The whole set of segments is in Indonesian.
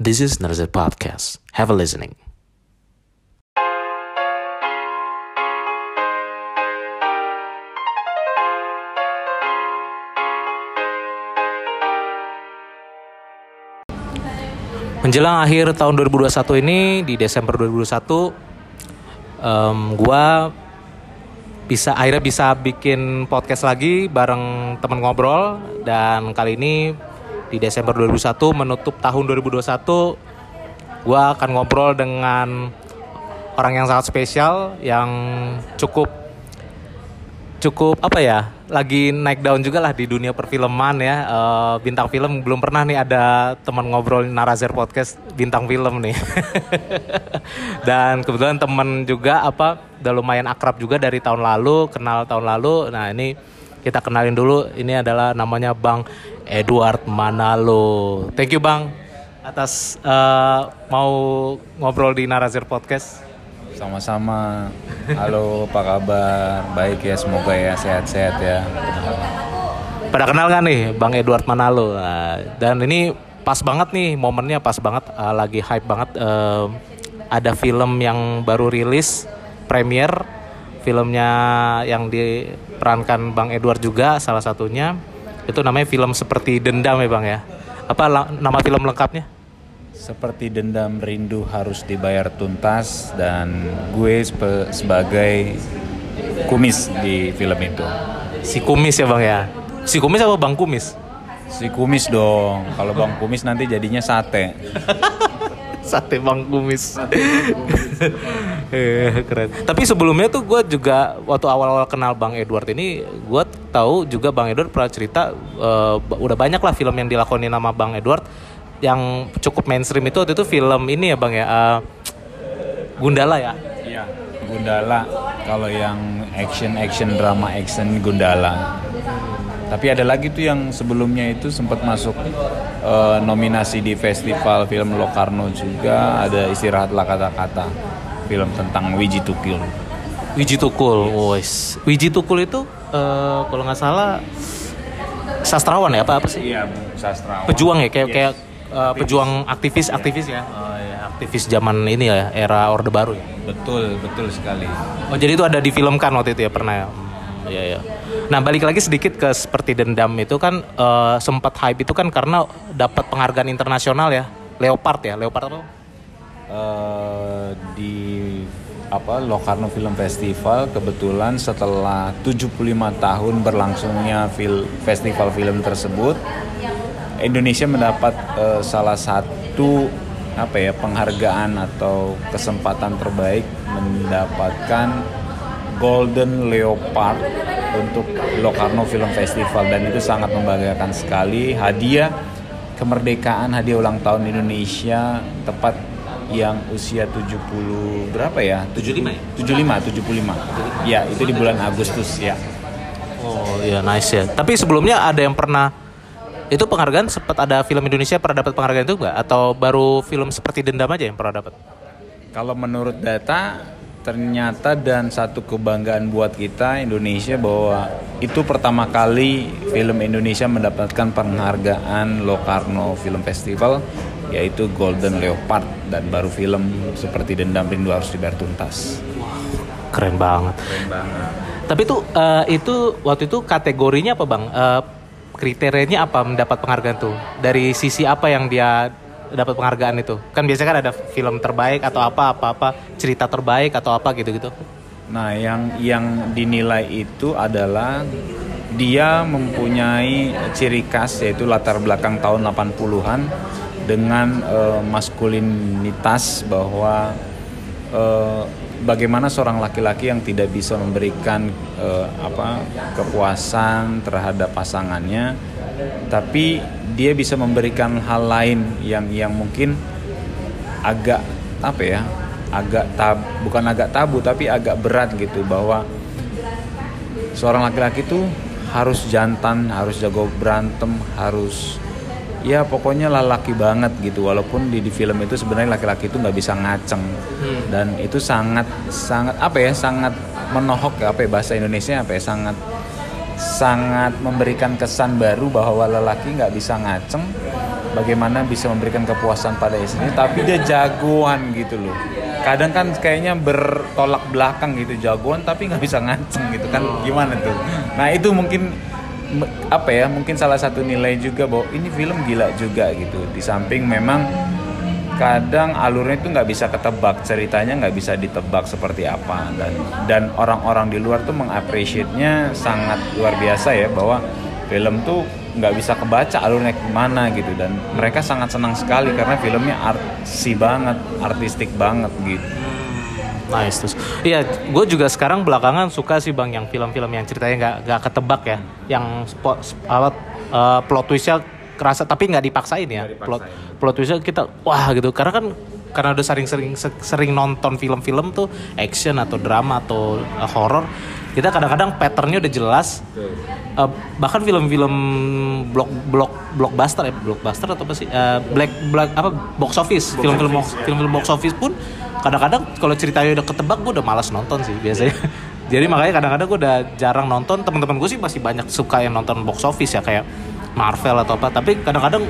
This is Narzet Podcast. Have a listening. Menjelang akhir tahun 2021 ini di Desember 2021 em, gua bisa akhirnya bisa bikin podcast lagi bareng teman ngobrol dan kali ini di Desember 2021 menutup tahun 2021 gua akan ngobrol dengan orang yang sangat spesial yang cukup cukup apa ya lagi naik daun juga lah di dunia perfilman ya. Eh, bintang film belum pernah nih ada teman ngobrol Narazer podcast bintang film nih. Dan kebetulan teman juga apa udah lumayan akrab juga dari tahun lalu kenal tahun lalu. Nah ini kita kenalin dulu ini adalah namanya Bang Edward Manalo thank you Bang atas eh, mau ngobrol di Narazer podcast Sama-sama. Halo, apa kabar? Baik ya, semoga ya sehat-sehat ya. Pada kenal kan nih Bang Edward Manalo Nah, dan ini pas banget nih momennya pas banget uh, lagi hype banget uh, ada film yang baru rilis premier filmnya yang diperankan Bang Edward juga salah satunya itu namanya film seperti dendam ya Bang ya apa nama film lengkapnya Seperti dendam rindu harus dibayar tuntas dan gue sebagai kumis di film itu. si kumis ya Bang ya si kumis apa Bang kumis Si kumis dong. Kalau bang kumis nanti jadinya sate. sate bang kumis keren tapi sebelumnya tuh gue juga waktu awal-awal kenal bang Edward ini gue tahu juga bang Edward pernah cerita ba- udah banyak lah film yang dilakoni nama bang Edward yang cukup mainstream itu waktu itu film ini ya bang ya eh, Gundala ya Iya. Gundala. Kalau yang action action drama action Gundala. Tapi ada lagi tuh yang sebelumnya itu sempat masuk eh, nominasi di festival film Locarno juga ada istirahatlah kata-kata film tentang Wiji Tukil. Wiji Tukul wes Wiji Tukul itu eh, kalau nggak salah sastrawan ya apa apa sih Iya, sastrawan. pejuang ya kayak Yes. kayak uh, pejuang aktivis aktivis ya Oh, ya, aktivis zaman ini ya era orde baru ya Betul, betul sekali. oh jadi itu ada difilmkan waktu itu ya pernah ya Iya ya nah balik lagi sedikit ke seperti dendam itu kan uh, sempat hype itu kan karena dapat penghargaan internasional ya Leopard ya Leopard apa? Eh, di apa Locarno Film Festival kebetulan setelah 75 tahun berlangsungnya fil- festival film tersebut Indonesia mendapat eh, salah satu apa ya penghargaan atau kesempatan terbaik mendapatkan Golden Leopard untuk Locarno Film Festival dan itu sangat membanggakan sekali hadiah kemerdekaan hadiah ulang tahun Indonesia tepat yang usia 70 berapa ya? 75 ya? 75, 75. Ya, itu di bulan Agustus ya. oh iya nice ya tapi sebelumnya ada yang pernah itu penghargaan sempat ada film Indonesia pernah dapat penghargaan itu enggak atau baru film seperti dendam aja yang pernah dapat Kalau menurut data ternyata dan satu kebanggaan buat kita Indonesia bahwa itu pertama kali film Indonesia mendapatkan penghargaan Locarno Film Festival yaitu Golden Leopard dan baru film seperti Dendam Rindu Harus Dibayar Tuntas. keren banget Keren banget. Tapi itu eh, itu waktu itu kategorinya apa bang? Eh, kriterianya apa mendapat penghargaan tuh? Dari sisi apa yang dia dapat penghargaan itu? Kan biasanya kan ada film terbaik atau apa apa apa cerita terbaik atau apa gitu gitu. Nah, yang yang dinilai itu adalah dia mempunyai ciri khas yaitu latar belakang tahun 80-an dengan eh, maskulinitas bahwa eh, bagaimana seorang laki-laki yang tidak bisa memberikan eh, apa kepuasan terhadap pasangannya tapi dia bisa memberikan hal lain yang yang mungkin agak apa ya agak tab bukan agak tabu tapi agak berat gitu bahwa seorang laki-laki tuh harus jantan harus jago berantem harus ya pokoknya lelaki banget gitu. Walaupun di, di film itu sebenarnya laki-laki itu nggak bisa ngaceng. Dan itu sangat sangat apa ya sangat menohok ya apa ya bahasa Indonesia apa ya sangat sangat memberikan kesan baru bahwa lelaki nggak bisa ngaceng bagaimana bisa memberikan kepuasan pada istrinya tapi dia jagoan gitu loh. Kadang kan kayaknya bertolak belakang gitu jagoan tapi nggak bisa nganceng gitu kan gimana tuh? Nah itu mungkin apa ya mungkin salah satu nilai juga bahwa ini film gila juga gitu. Di samping memang kadang alurnya itu nggak bisa ketebak ceritanya nggak bisa ditebak seperti apa. Dan dan orang-orang di luar tuh mengapresiasinya sangat luar biasa ya bahwa film tuh nggak bisa kebaca alurnya ke mana gitu. Dan mereka sangat senang sekali karena filmnya artsy banget artistik banget gitu. Nice terus. Iya, gue juga sekarang belakangan suka sih bang yang film-film yang ceritanya nggak nggak ketebak ya, yang spot apa eh, plot twistnya kerasa tapi nggak dipaksain ya. Nggak Plot dipaksain. plot twistnya kita wah gitu. Karena kan karena udah sering-sering se- sering nonton film-film tuh action atau drama atau eh, horror kita kadang-kadang patternnya udah jelas. Eh, bahkan film-film block block blockbuster ya blockbuster atau apa sih? Eh, black black apa box office. Film-film box- film-film box office pun kadang-kadang kalau ceritanya udah ketebak gue udah malas nonton sih biasanya. Jadi makanya kadang-kadang gue udah jarang nonton. Teman-teman gue sih masih banyak suka yang nonton box office ya kayak Marvel atau apa tapi kadang-kadang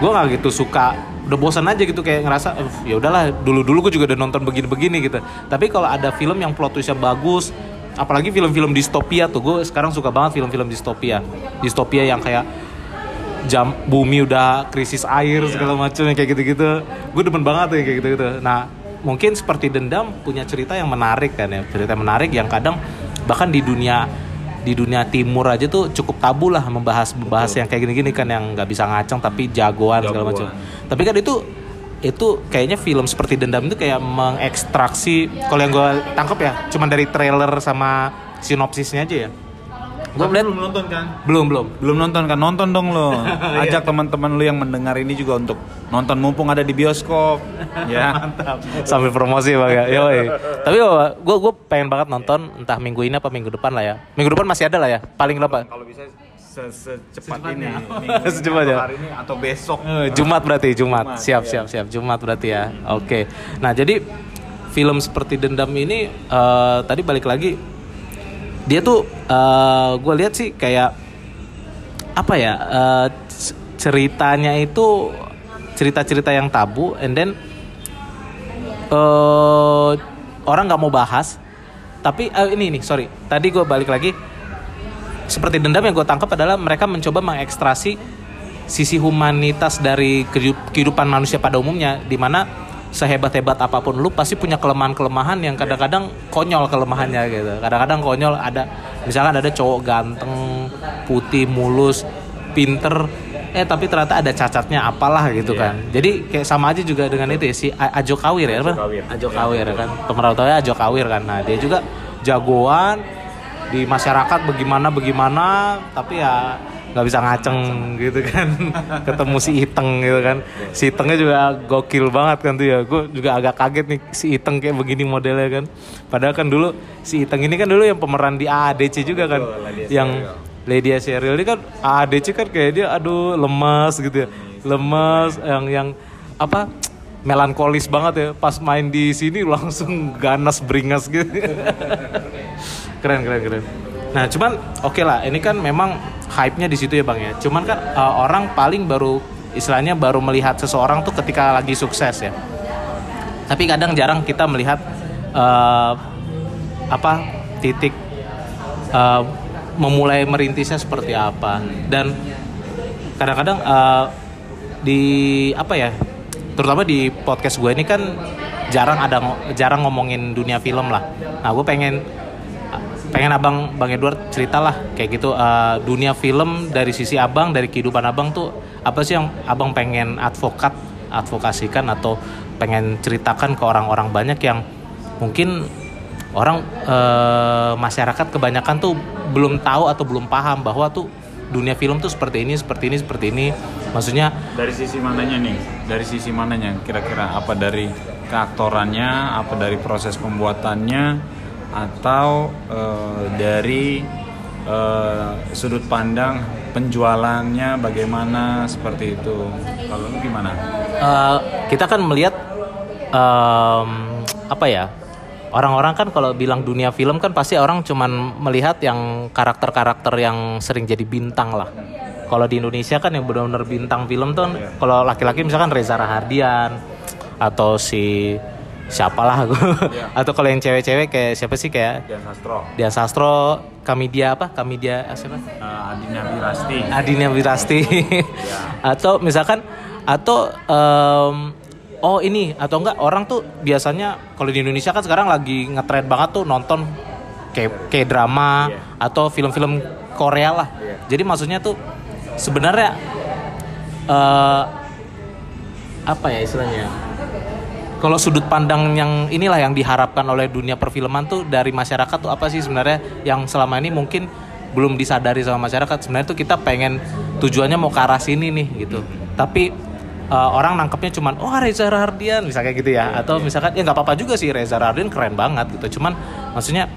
gue nggak gitu suka udah bosan aja gitu kayak ngerasa "Eh, ya udahlah dulu-dulu gue juga udah nonton begini-begini gitu. Tapi kalau ada film yang plot twistnya bagus apalagi film-film distopia tuh gue sekarang suka banget film-film distopia. Distopia yang kayak jam bumi udah krisis air segala macam kayak gitu-gitu. Gue demen banget tuh kayak gitu-gitu. Nah mungkin seperti dendam punya cerita yang menarik kan ya cerita yang menarik yang kadang bahkan di dunia di dunia timur aja tuh cukup tabu lah membahas membahas yang kayak gini-gini kan yang nggak bisa ngaceng tapi jagoan, segala macam. Jagoan. tapi kan itu itu kayaknya film seperti dendam itu kayak mengekstraksi kalau yang gue tangkap ya cuman dari trailer sama sinopsisnya aja ya gue belum nonton kan belum belum belum nonton kan nonton dong lo ajak teman-teman lu yang mendengar ini juga untuk nonton mumpung ada di bioskop ya sambil promosi bang ya Yoi. tapi gue gue pengen banget nonton entah minggu ini apa minggu depan lah ya minggu depan masih ada lah ya paling lama kalau bisa se- secepat Secepatnya. ini ini Secepatnya. atau hari ini atau besok Eh, Jumat berarti Jumat. Jumat, siap iya. siap siap Jumat berarti ya. Oke. Nah, jadi film seperti Dendam ini eh, tadi balik lagi dia tuh gue lihat sih kayak apa ya eh, c- ceritanya itu cerita-cerita yang tabu and then eh orang nggak mau bahas. Tapi eh, ini nih sorry. Tadi gue balik lagi. Seperti dendam yang gue tangkap adalah mereka mencoba mengekstrasi sisi humanitas dari kehidup- kehidupan manusia pada umumnya di mana sehebat-hebat apa pun lu pasti punya kelemahan-kelemahan yang kadang-kadang konyol kelemahannya gitu. Kadang-kadang konyol ada misalkan ada cowok ganteng, putih, mulus, pinter eh tapi ternyata ada cacatnya apalah gitu Iya. kan. Jadi kayak sama aja juga dengan itu ya si Ajo Kawir ya apa? Ajo Kawir kan. Pemeran utamanya Ajo Kawir kan. Nah, dia juga jagoan di masyarakat bagaimana bagaimana tapi ya nggak bisa ngaceng gitu kan. Ketemu si Iteng gitu kan. Si Itengnya juga gokil banget kan tuh ya. Gue juga agak kaget nih si Iteng kayak begini modelnya kan. Padahal kan dulu si Iteng ini kan dulu yang pemeran di AADC juga kan. Yang. Lydia Sheryl ini kan AADC kan kayak dia aduh lemas gitu ya. Lemas yang yang apa melankolis banget ya. Pas main di sini langsung ganas beringas gitu. Keren keren keren. Nah cuman oke lah. Ini kan memang hype nya di situ ya bang ya. Cuman kan uh, orang paling baru istilahnya baru melihat seseorang tuh ketika lagi sukses ya. Tapi kadang jarang kita melihat uh, apa titik uh, memulai merintisnya seperti apa. Dan kadang-kadang uh, di apa ya terutama di podcast gue ini kan jarang ada jarang ngomongin dunia film lah. Nah gue pengen pengen abang bang Edward ceritalah kayak gitu uh, dunia film dari sisi abang dari kehidupan abang tuh apa sih yang abang pengen advokat advokasikan atau pengen ceritakan ke orang-orang banyak yang mungkin orang eh, masyarakat kebanyakan tuh belum tahu atau belum paham bahwa tuh dunia film tuh seperti ini seperti ini seperti ini. Maksudnya dari sisi mananya nih dari sisi mananya kira-kira apa dari keaktorannya apa dari proses pembuatannya atau eh, dari eh, sudut pandang penjualannya bagaimana seperti itu. Kalau lu gimana? Eh, kita kan melihat em, apa ya orang-orang kan kalau bilang dunia film kan pasti orang cuman melihat yang karakter-karakter yang sering jadi bintang lah. Kalau di Indonesia kan yang benar-benar bintang film tuh kalau laki-laki misalkan Reza Rahardian atau si siapalah aku atau kalau yang cewek-cewek kayak siapa sih kayak Dan Sastro. Dian Sastro Kamidia apa Kamidia ah, siapa Uh, Adina Wirasti. Adinia Wirasti atau misalkan atau em, oh ini atau enggak orang tuh biasanya kalau di Indonesia kan sekarang lagi ngetren banget tuh nonton kayak kayak drama Iya. atau film-film Korea lah Iya. jadi maksudnya tuh sebenarnya eh apa ya istilahnya kalau sudut pandang yang inilah yang diharapkan oleh dunia perfilman tuh dari masyarakat tuh apa sih sebenarnya? Yang selama ini mungkin belum disadari sama masyarakat. Sebenarnya tuh kita pengen tujuannya mau ke arah sini nih gitu. Tapi uh, orang nangkepnya cuman oh Reza Rahardian misalnya gitu ya. Atau misalkan ya nggak apa-apa juga sih Reza Rahardian keren banget gitu. Cuman maksudnya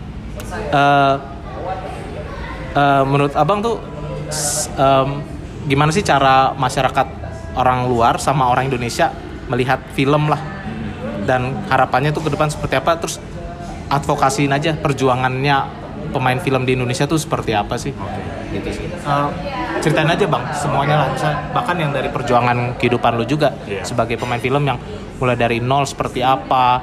uh, uh, menurut abang tuh em, gimana sih cara masyarakat orang luar sama orang Indonesia melihat film lah dan harapannya tuh ke depan seperti apa? Terus advokasiin aja perjuangannya pemain film di Indonesia tuh seperti apa sih? Gitu sih. Eh, ceritain aja bang semuanya lah. Misal, bahkan yang dari perjuangan kehidupan lu juga Iya. sebagai pemain film yang mulai dari nol seperti apa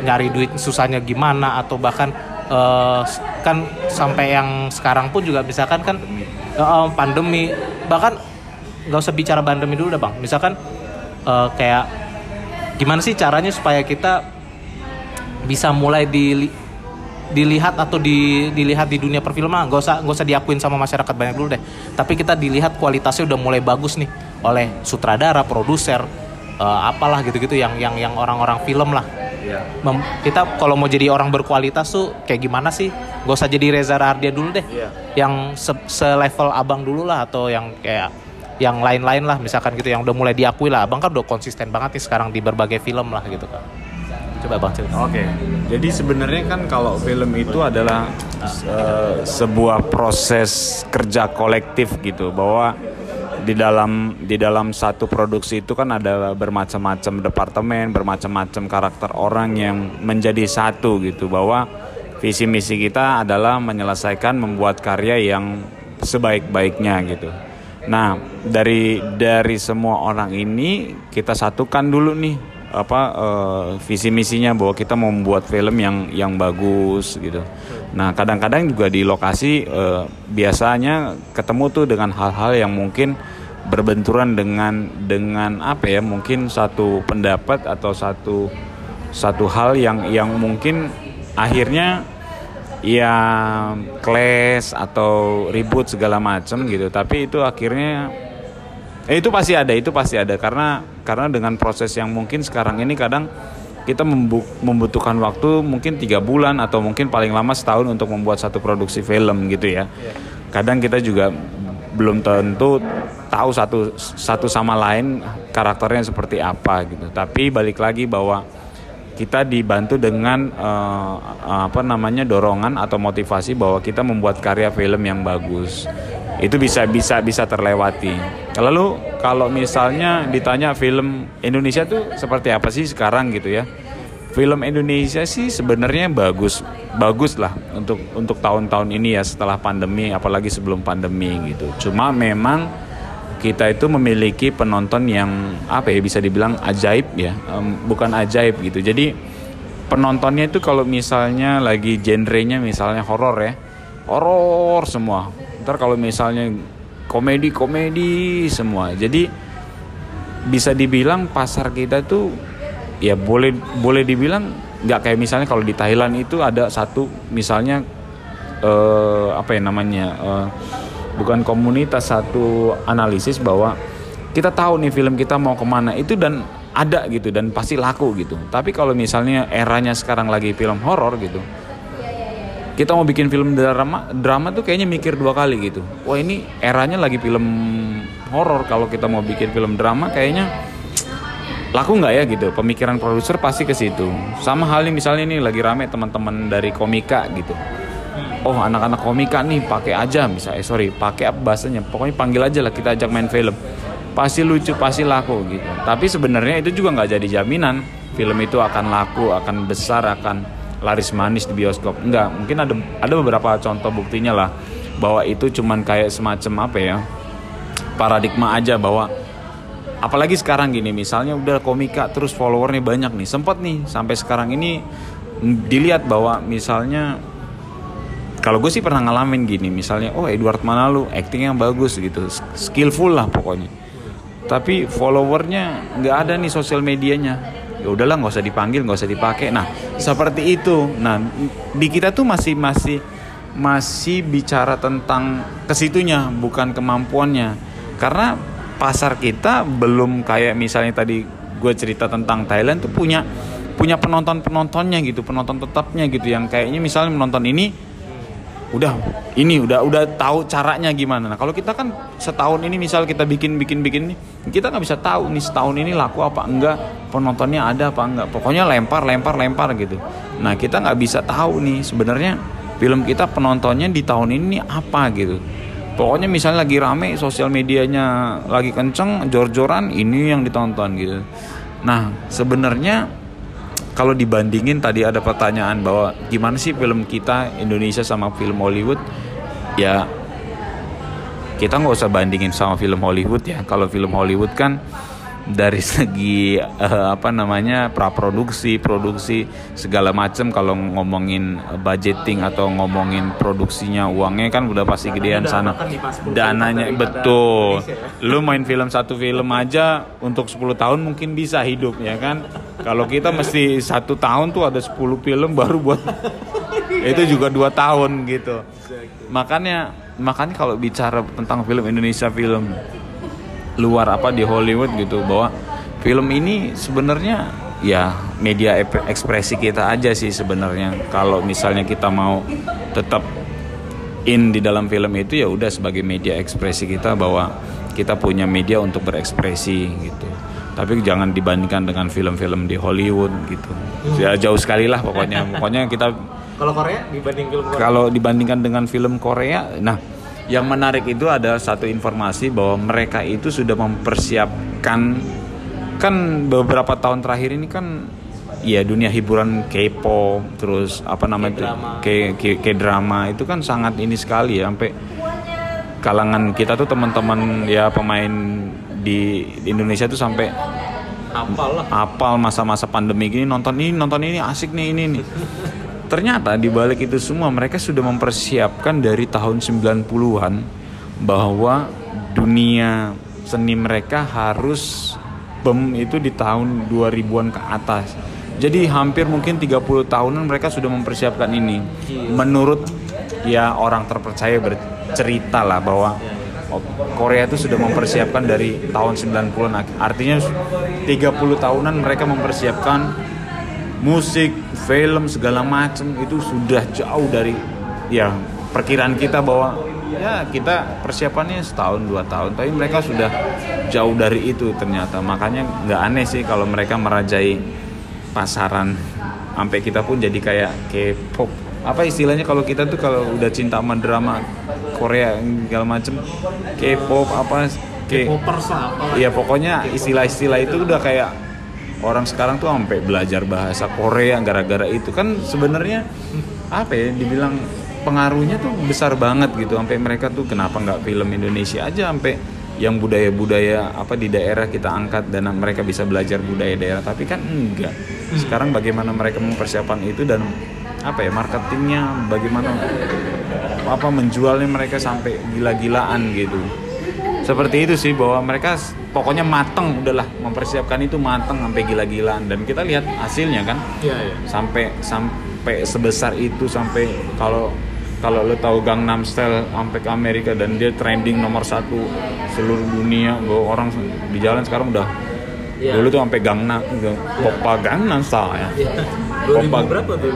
nyari duit susahnya gimana atau bahkan eh, kan sampai yang sekarang pun juga misalkan kan eh, pandemi. Bahkan nggak usah bicara pandemi dulu dah bang. Misalkan eh, kayak gimana sih caranya supaya kita bisa mulai dili- dilihat atau di, dilihat di dunia perfilman? Nggak usah nggak usah diakuin sama masyarakat banyak dulu deh. Tapi kita dilihat kualitasnya udah mulai bagus nih oleh sutradara produser eh, apalah gitu-gitu yang yang yang orang-orang film lah. Iya. Mem- kita kalau mau jadi orang berkualitas tuh kayak gimana sih? Gak usah jadi Reza Rahardian dulu deh. Iya. yang se- selevel abang dulu lah atau yang kayak yang lain-lain lah misalkan gitu yang udah mulai diakui lah. Abang kan udah konsisten banget nih sekarang di berbagai film lah gitu kan coba bang cerita. Oke, jadi sebenarnya kan kalau film itu adalah eh, sebuah proses kerja kolektif gitu, bahwa di dalam di dalam satu produksi itu kan ada bermacam-macam departemen, bermacam-macam karakter orang yang menjadi satu gitu, bahwa visi misi kita adalah menyelesaikan membuat karya yang sebaik-baiknya gitu. Nah, dari dari semua orang ini kita satukan dulu nih apa eh, visi misinya bahwa kita mau membuat film yang yang bagus gitu. Nah kadang-kadang juga di lokasi eh, biasanya ketemu tuh dengan hal-hal yang mungkin berbenturan dengan dengan apa ya mungkin satu pendapat atau satu satu hal yang yang mungkin akhirnya ya clash atau ribut segala macam gitu tapi itu akhirnya Eh, itu pasti ada, itu pasti ada karena karena dengan proses yang mungkin sekarang ini kadang kita membu- membutuhkan waktu mungkin tiga bulan atau mungkin paling lama setahun untuk membuat satu produksi film gitu ya. Kadang kita juga belum tentu tahu satu satu sama lain karakternya seperti apa gitu. Tapi balik lagi bahwa kita dibantu dengan eh, apa namanya dorongan atau motivasi bahwa kita membuat karya film yang bagus. Itu bisa bisa bisa terlewati. Lalu kalau misalnya ditanya film Indonesia tuh seperti apa sih sekarang gitu ya? Film Indonesia sih sebenarnya bagus bagus lah untuk untuk tahun-tahun ini ya setelah pandemi apalagi sebelum pandemi gitu. Cuma memang kita itu memiliki penonton yang apa ya bisa dibilang ajaib ya. Em, bukan ajaib gitu. Jadi penontonnya itu kalau misalnya lagi genrenya misalnya horor ya. Horor semua. Ntar kalau misalnya komedi komedi semua. Jadi bisa dibilang pasar kita tuh ya boleh boleh dibilang nggak kayak misalnya kalau di Thailand itu ada satu misalnya eh, apa ya namanya eh, bukan komunitas satu analisis bahwa kita tahu nih film kita mau ke mana itu dan ada gitu dan pasti laku gitu. Tapi kalau misalnya eranya sekarang lagi film horor gitu kita mau bikin film drama drama tuh kayaknya mikir dua kali gitu. Wah ini eranya lagi film horor kalau kita mau bikin film drama kayaknya laku nggak ya gitu? Pemikiran produser pasti ke situ. Sama halnya misalnya ini lagi rame teman-teman dari komika gitu oh anak-anak komika nih pakai aja misalnya eh, sorry pakai apa bahasanya? Pokoknya panggil aja lah kita ajak main film. Pasti lucu pasti laku gitu. Tapi sebenarnya itu juga nggak jadi jaminan. Film itu akan laku akan besar akan laris manis di bioskop. Enggak mungkin ada ada beberapa contoh buktinya lah bahwa itu cuman kayak semacam apa ya paradigma aja bahwa apalagi sekarang gini misalnya udah komika terus followernya banyak nih. Sempat nih sampai sekarang ini dilihat bahwa misalnya kalau gue sih pernah ngalamin gini misalnya oh Edward Manalu actingnya bagus gitu skillful lah pokoknya. Tapi followernya nggak ada nih sosial medianya. Ya udahlah nggak usah dipanggil nggak usah dipakai. Nah seperti itu. Nah di kita tuh masih masih masih bicara tentang ke situnya bukan kemampuannya. Karena pasar kita belum kayak misalnya tadi gue cerita tentang Thailand tuh punya punya penonton penontonnya gitu penonton tetapnya gitu. Yang kayaknya misalnya menonton ini udah ini udah udah tahu caranya gimana. Nah kalau kita kan setahun ini misal kita bikin bikin bikin ini kita nggak bisa tahu nih setahun ini laku apa enggak penontonnya ada apa enggak. Pokoknya lempar lempar lempar gitu. Nah kita nggak bisa tahu nih sebenarnya film kita penontonnya di tahun ini apa gitu. Pokoknya misalnya lagi rame sosial medianya lagi kenceng jor-joran ini yang ditonton gitu. Nah sebenarnya kalau dibandingin tadi ada pertanyaan bahwa gimana sih film kita Indonesia sama film Hollywood? Ya kita nggak usah bandingin sama film Hollywood ya. Kalau film Hollywood kan dari segi uh, apa namanya praproduksi, produksi segala macam kalau ngomongin budgeting atau ngomongin produksinya uangnya kan udah pasti gedean sana. Dananya betul. Ya. Lu main film satu film aja untuk 10 tahun mungkin bisa hidup ya kan. Kalau kita mesti satu tahun tuh ada 10 film baru buat itu juga dua tahun gitu. Makanya makanya kalau bicara tentang film Indonesia film luar apa di Hollywood gitu bahwa film ini sebenarnya ya media ekspresi kita aja sih sebenarnya. Kalau misalnya kita mau tetap in di dalam film itu ya udah sebagai media ekspresi kita bahwa kita punya media untuk berekspresi gitu. Tapi jangan dibandingkan dengan film-film di Hollywood gitu. Ya jauh sekali lah pokoknya. Pokoknya kita kalau Korea dibanding film Korea? Kalau dibandingkan dengan film Korea nah yang menarik itu ada satu informasi bahwa mereka itu sudah mempersiapkan kan beberapa tahun terakhir ini kan ya dunia hiburan K-pop terus apa namanya itu K, drama itu kan sangat ini sekali ya sampai kalangan kita tuh teman-teman ya pemain di Indonesia tuh sampai apal lah. apal masa-masa pandemi gini nonton ini nonton ini asik nih ini nih ternyata di balik itu semua mereka sudah mempersiapkan dari tahun 90-an bahwa dunia seni mereka harus bem itu di tahun 2000-an ke atas. Jadi hampir mungkin 30 tahunan mereka sudah mempersiapkan ini. Menurut ya orang terpercaya bercerita lah bahwa Korea itu sudah mempersiapkan dari tahun 90-an. Artinya 30 tahunan mereka mempersiapkan musik, film segala macam itu sudah jauh dari ya perkiraan kita bahwa ya kita persiapannya setahun dua tahun. Tapi mereka sudah jauh dari itu ternyata. Makanya nggak aneh sih kalau mereka merajai pasaran. Sampai kita pun jadi kayak K-pop. Apa istilahnya kalau kita tuh kalau udah cinta sama drama Korea segala macem K-pop apa K popers apa. Ya pokoknya istilah-istilah itu udah kayak orang sekarang tuh sampai belajar bahasa Korea gara-gara itu. Kan sebenarnya apa ya dibilang pengaruhnya tuh besar banget gitu. Sampai mereka tuh kenapa nggak film Indonesia aja sampai yang budaya-budaya apa di daerah kita angkat dan mereka bisa belajar budaya daerah. Tapi kan enggak. Hmm. sekarang bagaimana mereka mempersiapkan itu dan apa ya marketingnya bagaimana apa menjualnya mereka sampai gila-gilaan gitu seperti itu sih bahwa mereka pokoknya mateng udahlah mempersiapkan itu mateng sampai gila-gilaan dan kita lihat hasilnya kan iya, iya. sampai sampai sebesar itu sampai kalau kalau lo tahu Gangnam Style sampai ke Amerika dan dia trending nomor satu seluruh dunia bahwa orang di jalan sekarang udah ya. dulu tuh sampai Gangnam Popa Gangnam Style ya. ya. 2000 berapa tuh?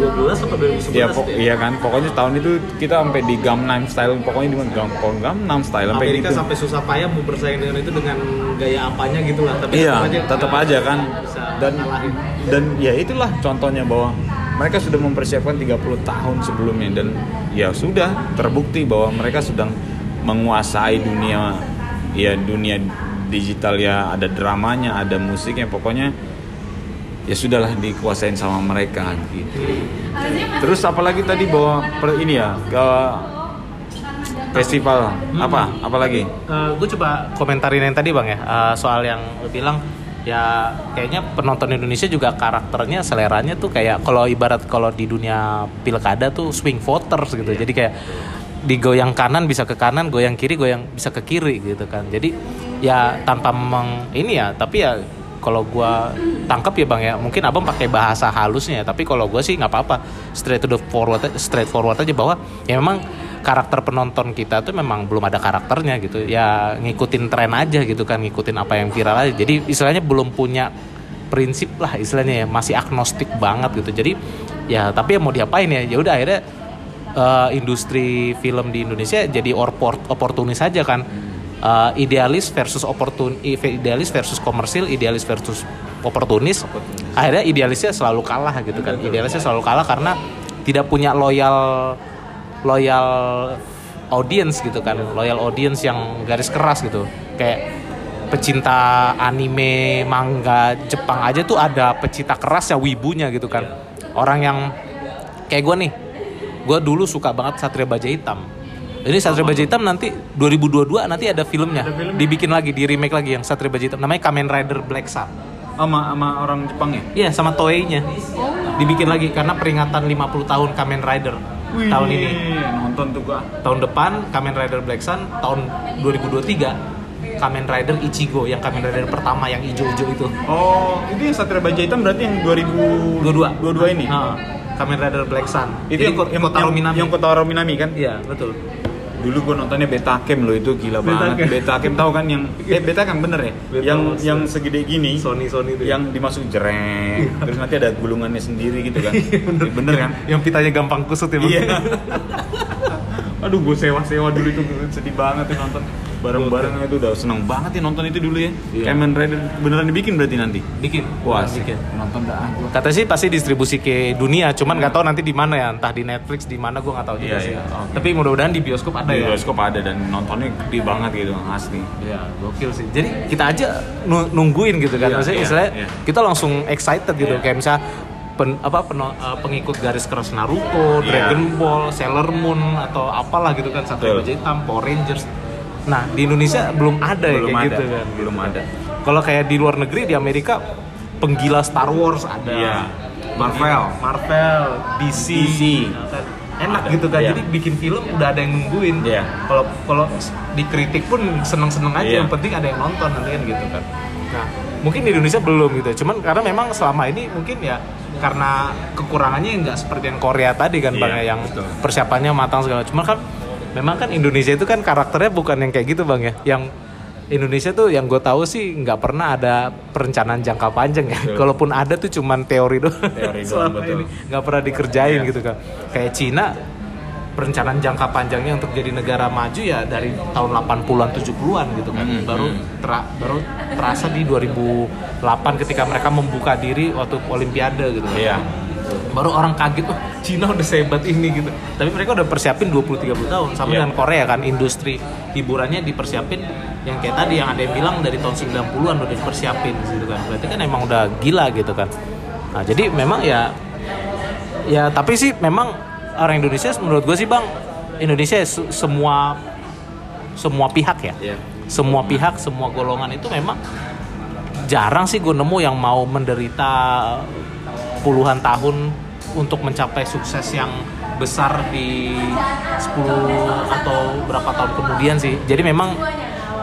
2012 atau 2011 ya, po- iya kan pokoknya tahun itu kita sampai di Gangnam Style pokoknya di Gangnam Gangnam Style sampai Amerika gitu. sampai susah payah mau bersaing dengan itu dengan gaya apanya gitu lah tapi iya, tetap aja tetap aja kan dan ngalahin. dan ya itulah contohnya bahwa mereka sudah mempersiapkan 30 tahun sebelumnya dan ya sudah terbukti bahwa mereka sedang menguasai dunia ya dunia digital ya ada dramanya ada musiknya pokoknya ya sudahlah dikuasain sama mereka gitu. Terus apalagi tadi bahwa per, ini ya ke festival. Apa? Apalagi? Gue coba komentarin yang tadi bang ya. Eh, soal yang lu bilang ya kayaknya penonton Indonesia juga karakternya seleranya tuh kayak kalau ibarat kalau di dunia pilkada tuh swing voters gitu. Jadi kayak digoyang kanan bisa ke kanan goyang kiri goyang bisa ke kiri gitu kan. Jadi ya tanpa meng ini ya tapi ya kalau gua tangkap ya bang ya. Mungkin abang pakai bahasa halusnya ya tapi kalau gua sih nggak apa-apa. Straight to the forward straight forward aja bahwa ya memang karakter penonton kita tuh memang belum ada karakternya gitu. Ya ngikutin tren aja gitu kan ngikutin apa yang viral aja. Jadi istilahnya belum punya prinsip lah istilahnya ya. Masih agnostik banget gitu. Jadi ya tapi ya mau diapain ya? Ya udah akhirnya eh, industri film di Indonesia jadi orport oportunis saja kan Eh, idealis versus oportun idealis versus komersil idealis versus oportunis. Akhirnya idealisnya selalu kalah gitu kan. Idealisnya selalu kalah karena tidak punya loyal loyal audience gitu kan. Loyal audience yang garis keras gitu. Kayak pecinta anime manga Jepang aja tuh ada pecinta keras ya wibunya gitu kan. Orang yang kayak gue nih gue dulu suka banget Satria Baja Hitam ini Satria Baja Hitam nanti 2022 nanti ada filmnya, dibikin lagi di remake lagi yang Satria Baja Hitam namanya Kamen Rider Black Sun. Sama sama orang Jepang ya? Iya sama Toei-nya dibikin lagi karena peringatan 50 tahun Kamen Rider tahun ini. nonton tuh gua. Tahun depan Kamen Rider Black Sun tahun 2023 Kamen Rider Ichigo yang Kamen Rider pertama yang hijau-hijau itu. Oh itu yang Satria Baja Hitam berarti yang 2022 22 ini? Nah, Kamen Rider Black Sun. Itu yang, yang, Kotaro yang, Minami yang Kotaro Minami kan? Iya betul. Dulu gua nontonnya Betacam loh itu gila banget. Betacam. Betacam tahu kan yang eh Betacam bener ya? Betul, yang betul. yang segede gini Sony Sony itu ya. yang dimasukin jereng. Terus nanti ada gulungannya sendiri gitu kan. Bener. Kan? Yang pitanya gampang kusut ya? Iya. Aduh, gue sewa-sewa dulu itu sedih banget ya nonton bareng-bareng itu udah seneng banget ya nonton itu dulu ya. Iya. Kamen Rider beneran dibikin berarti nanti. bikin Wah, bikin bikin. Nonton dah. ah. Kata sih pasti distribusi ke dunia, cuman nggak tahu nanti di mana ya, entah di Netflix di mana gue nggak tahu juga Iya, sih. iya, oke. Tapi mudah-mudahan di bioskop ada Di ya. bioskop ada dan nontonnya gede banget gitu asli. Iya, gokil sih. Jadi kita aja nu- nungguin gitu kan. Iya, Maksudnya iya, istilahnya iya. kita langsung excited gitu. Iya. Kayak misal pen, apa peno- eh, pengikut garis keras Naruto, Iya. Dragon Ball, Sailor Moon atau apalah gitu kan, Satria Betul. Baja Hitam, Power Rangers. Nah, di Indonesia belum ada ya Belum kayak ada, gitu kan. belum ada. Kalau kayak di luar negeri di Amerika penggila Star Wars ada. Iya. Marvel. Marvel, DC. DC. ya kan. Enak Ada, gitu kan. iya. Jadi bikin film udah ada yang nungguin. Iya. Kalau kalau dikritik pun seneng-seneng aja. Iya. Yang penting ada yang nonton nanti kan gitu kan. Nah, mungkin di Indonesia belum gitu. Cuman karena memang selama ini mungkin ya karena kekurangannya nggak seperti yang Korea tadi kan Iya, bang ya yang betul. persiapannya matang segala. Cuman kan memang kan Indonesia itu kan karakternya bukan yang kayak gitu bang ya. Yang Indonesia tuh yang gue tahu sih nggak pernah ada perencanaan jangka panjang ya. Betul. Kalaupun ada tuh cuman teori doang. Teori doang, betul. ini nggak pernah dikerjain Iya. gitu kan. Kayak Cina perencanaan jangka panjangnya untuk jadi negara maju ya dari tahun 80-an 70-an gitu kan. Hmm, baru hmm. tera- baru terasa di 2008 ketika mereka membuka diri waktu olimpiade gitu kan. Iya. Baru orang kaget oh Cina udah sehebat ini gitu. Tapi mereka udah persiapin 20 30 tahun sama Iya. dengan Korea kan industri hiburannya dipersiapin yang kayak tadi yang ada yang bilang dari tahun 90-an udah dipersiapin gitu kan. Berarti kan emang udah gila gitu kan. Nah, jadi memang ya ya tapi sih memang orang Indonesia menurut gue sih Bang Indonesia se- semua semua pihak ya. Iya. Semua pihak, semua golongan itu memang jarang sih gue nemu yang mau menderita puluhan tahun untuk mencapai sukses yang besar di 10 atau berapa tahun kemudian sih. Jadi memang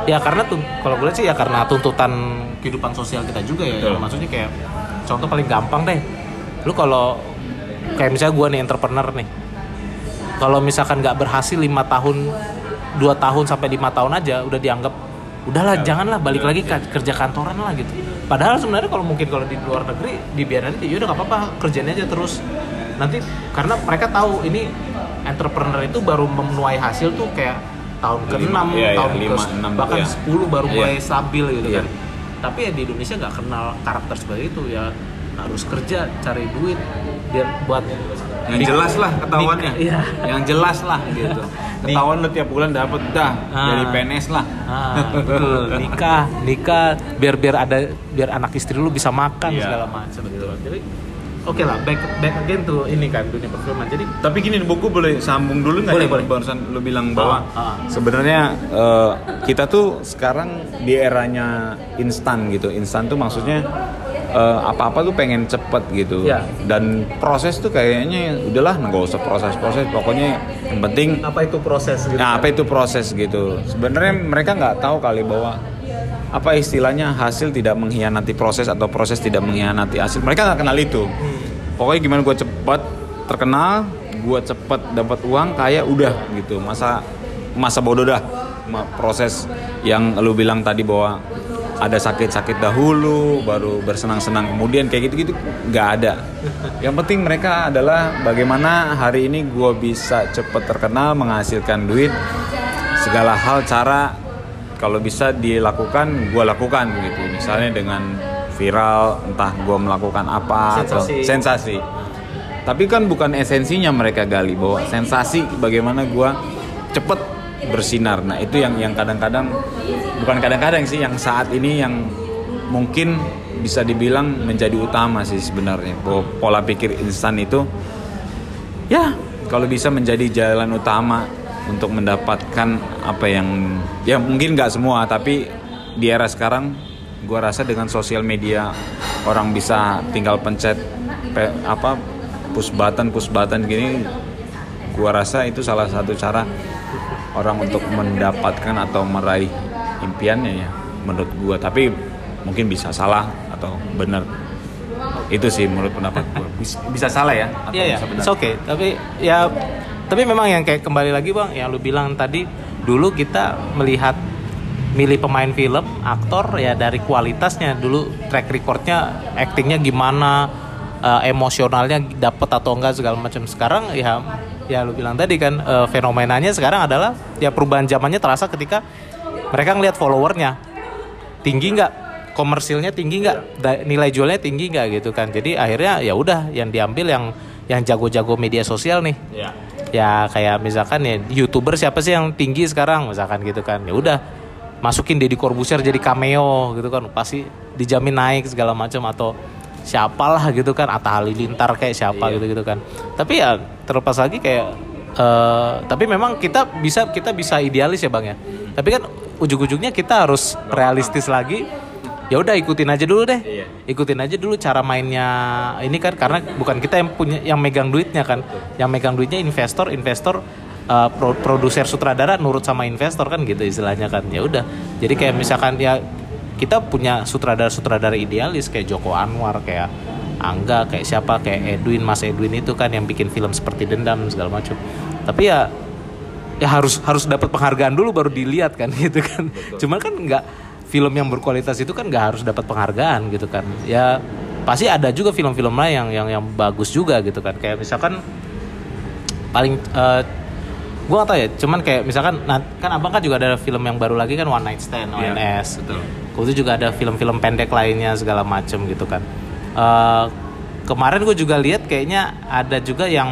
ya karena tuh kalau gue lihat sih ya karena tuntutan kehidupan sosial kita juga ya. Betul. Maksudnya kayak contoh paling gampang deh. Lu kalau kayak misalnya gue nih entrepreneur nih. Kalau misalkan nggak berhasil lima tahun, dua tahun sampai lima tahun aja udah dianggap udahlah janganlah balik lagi ke- kerja kantoran lah gitu. Padahal sebenarnya kalau mungkin kalau di luar negeri dibiarin aja, ya udah nggak apa-apa kerjanya aja terus. Nanti karena mereka tahu ini entrepreneur itu baru menuai hasil tuh kayak tahun ke-6, Lima, iya, tahun lima, ke enam, bahkan iya. 10 baru Iya. mulai stabil gitu Iya. kan. Tapi ya di Indonesia nggak kenal karakter seperti itu ya harus kerja cari duit biar buat Yang jelas lah ketahuannya. Iya. Yang jelas lah gitu. Ketahuan lu tiap bulan dapat dah Ah. dari PNS lah. Ah, betul. nikah, nikah biar biar ada biar anak istri lu bisa makan Iya. segala macam gitu. Jadi oke lah back back again tuh ini kan dunia perfilman jadi Tapi gini, buku boleh sambung dulu nggak? Boleh, boleh. Barusan lu bilang bahwa Ah, ah. sebenarnya eh, kita tuh sekarang di eranya instan gitu. Instan tuh maksudnya eh, apa-apa tuh pengen cepet gitu. Ya. Dan proses tuh kayaknya udahlah nggak usah proses-proses. Pokoknya yang penting apa itu proses gitu Nah, apa itu proses gitu? Sebenarnya mereka nggak tahu kali bahwa apa istilahnya hasil tidak mengkhianati proses atau proses tidak mengkhianati hasil. Mereka nggak kenal itu. Pokoknya gimana gue cepet terkenal, gue cepet dapat uang, kaya udah gitu. Masa masa bodoh dah proses yang lu bilang tadi bahwa ada sakit-sakit dahulu, baru bersenang-senang kemudian kayak gitu-gitu nggak ada. Yang penting mereka adalah bagaimana hari ini gue bisa cepet terkenal, menghasilkan duit, segala hal cara kalau bisa dilakukan gue lakukan gitu. Misalnya dengan viral, entah gue melakukan apa atau Sensasi. sensasi. Tapi kan bukan esensinya mereka gali bahwa sensasi bagaimana gue cepet bersinar. Nah itu yang yang kadang-kadang bukan kadang-kadang sih yang saat ini yang mungkin bisa dibilang menjadi utama sih sebenarnya bahwa pola pikir instan itu ya kalau bisa menjadi jalan utama untuk mendapatkan apa yang ya mungkin nggak semua tapi di era sekarang gua rasa dengan sosial media orang bisa tinggal pencet pe- apa push button push button gini gua rasa itu salah satu cara orang untuk mendapatkan atau meraih impiannya ya menurut gua. Tapi mungkin bisa salah atau benar. Itu sih menurut pendapat gua. Bisa, bisa salah ya? Atau Iya ya, bisa benar? It's okay. Tapi ya, tapi memang yang kayak kembali lagi bang, yang lu bilang tadi, dulu kita melihat milih pemain film, aktor ya dari kualitasnya. Dulu track recordnya, actingnya gimana, eh, emosionalnya dapat atau enggak segala macam. Sekarang ya, ya lu bilang tadi kan eh, fenomenanya sekarang adalah ya perubahan zamannya terasa ketika mereka ngelihat followernya. Tinggi nggak? Komersilnya tinggi nggak? Da- nilai jualnya tinggi nggak gitu kan? Jadi akhirnya ya udah yang diambil yang yang jago-jago media sosial nih. Ya. Ya kayak misalkan ya youtuber siapa sih yang tinggi sekarang? Misalkan gitu kan. Ya udah masukin Deddy Corbuzier jadi cameo gitu kan. Pasti dijamin naik segala macam atau siapalah gitu kan. Atta Halilintar kayak siapa gitu gitu kan. Tapi ya terlepas lagi kayak eh, tapi memang kita bisa kita bisa idealis ya bang ya. Tapi kan ujung-ujungnya kita harus realistis lagi. Ya udah ikutin aja dulu deh. Iya. ikutin aja dulu cara mainnya ini kan karena bukan kita yang punya yang megang duitnya kan. Yang megang duitnya investor investor uh, pro- produser sutradara nurut sama investor kan gitu istilahnya kan. Ya udah. Jadi kayak misalkan ya kita punya sutradara sutradara idealis kayak Joko Anwar kayak Angga kayak siapa kayak Edwin Mas Edwin itu kan yang bikin film seperti dendam segala macam. Tapi ya ya harus harus dapat penghargaan dulu baru dilihat kan gitu kan. Cuman kan nggak film yang berkualitas itu kan nggak harus dapat penghargaan gitu kan. Ya pasti ada juga film-film lain yang yang yang bagus juga gitu kan. Kayak misalkan paling eh gue gak tau ya cuman kayak misalkan nah, kan abang kan juga ada film yang baru lagi kan One Night Stand ONS betul. itu juga ada film-film pendek lainnya segala macem gitu kan Eh, kemarin gue juga lihat kayaknya ada juga yang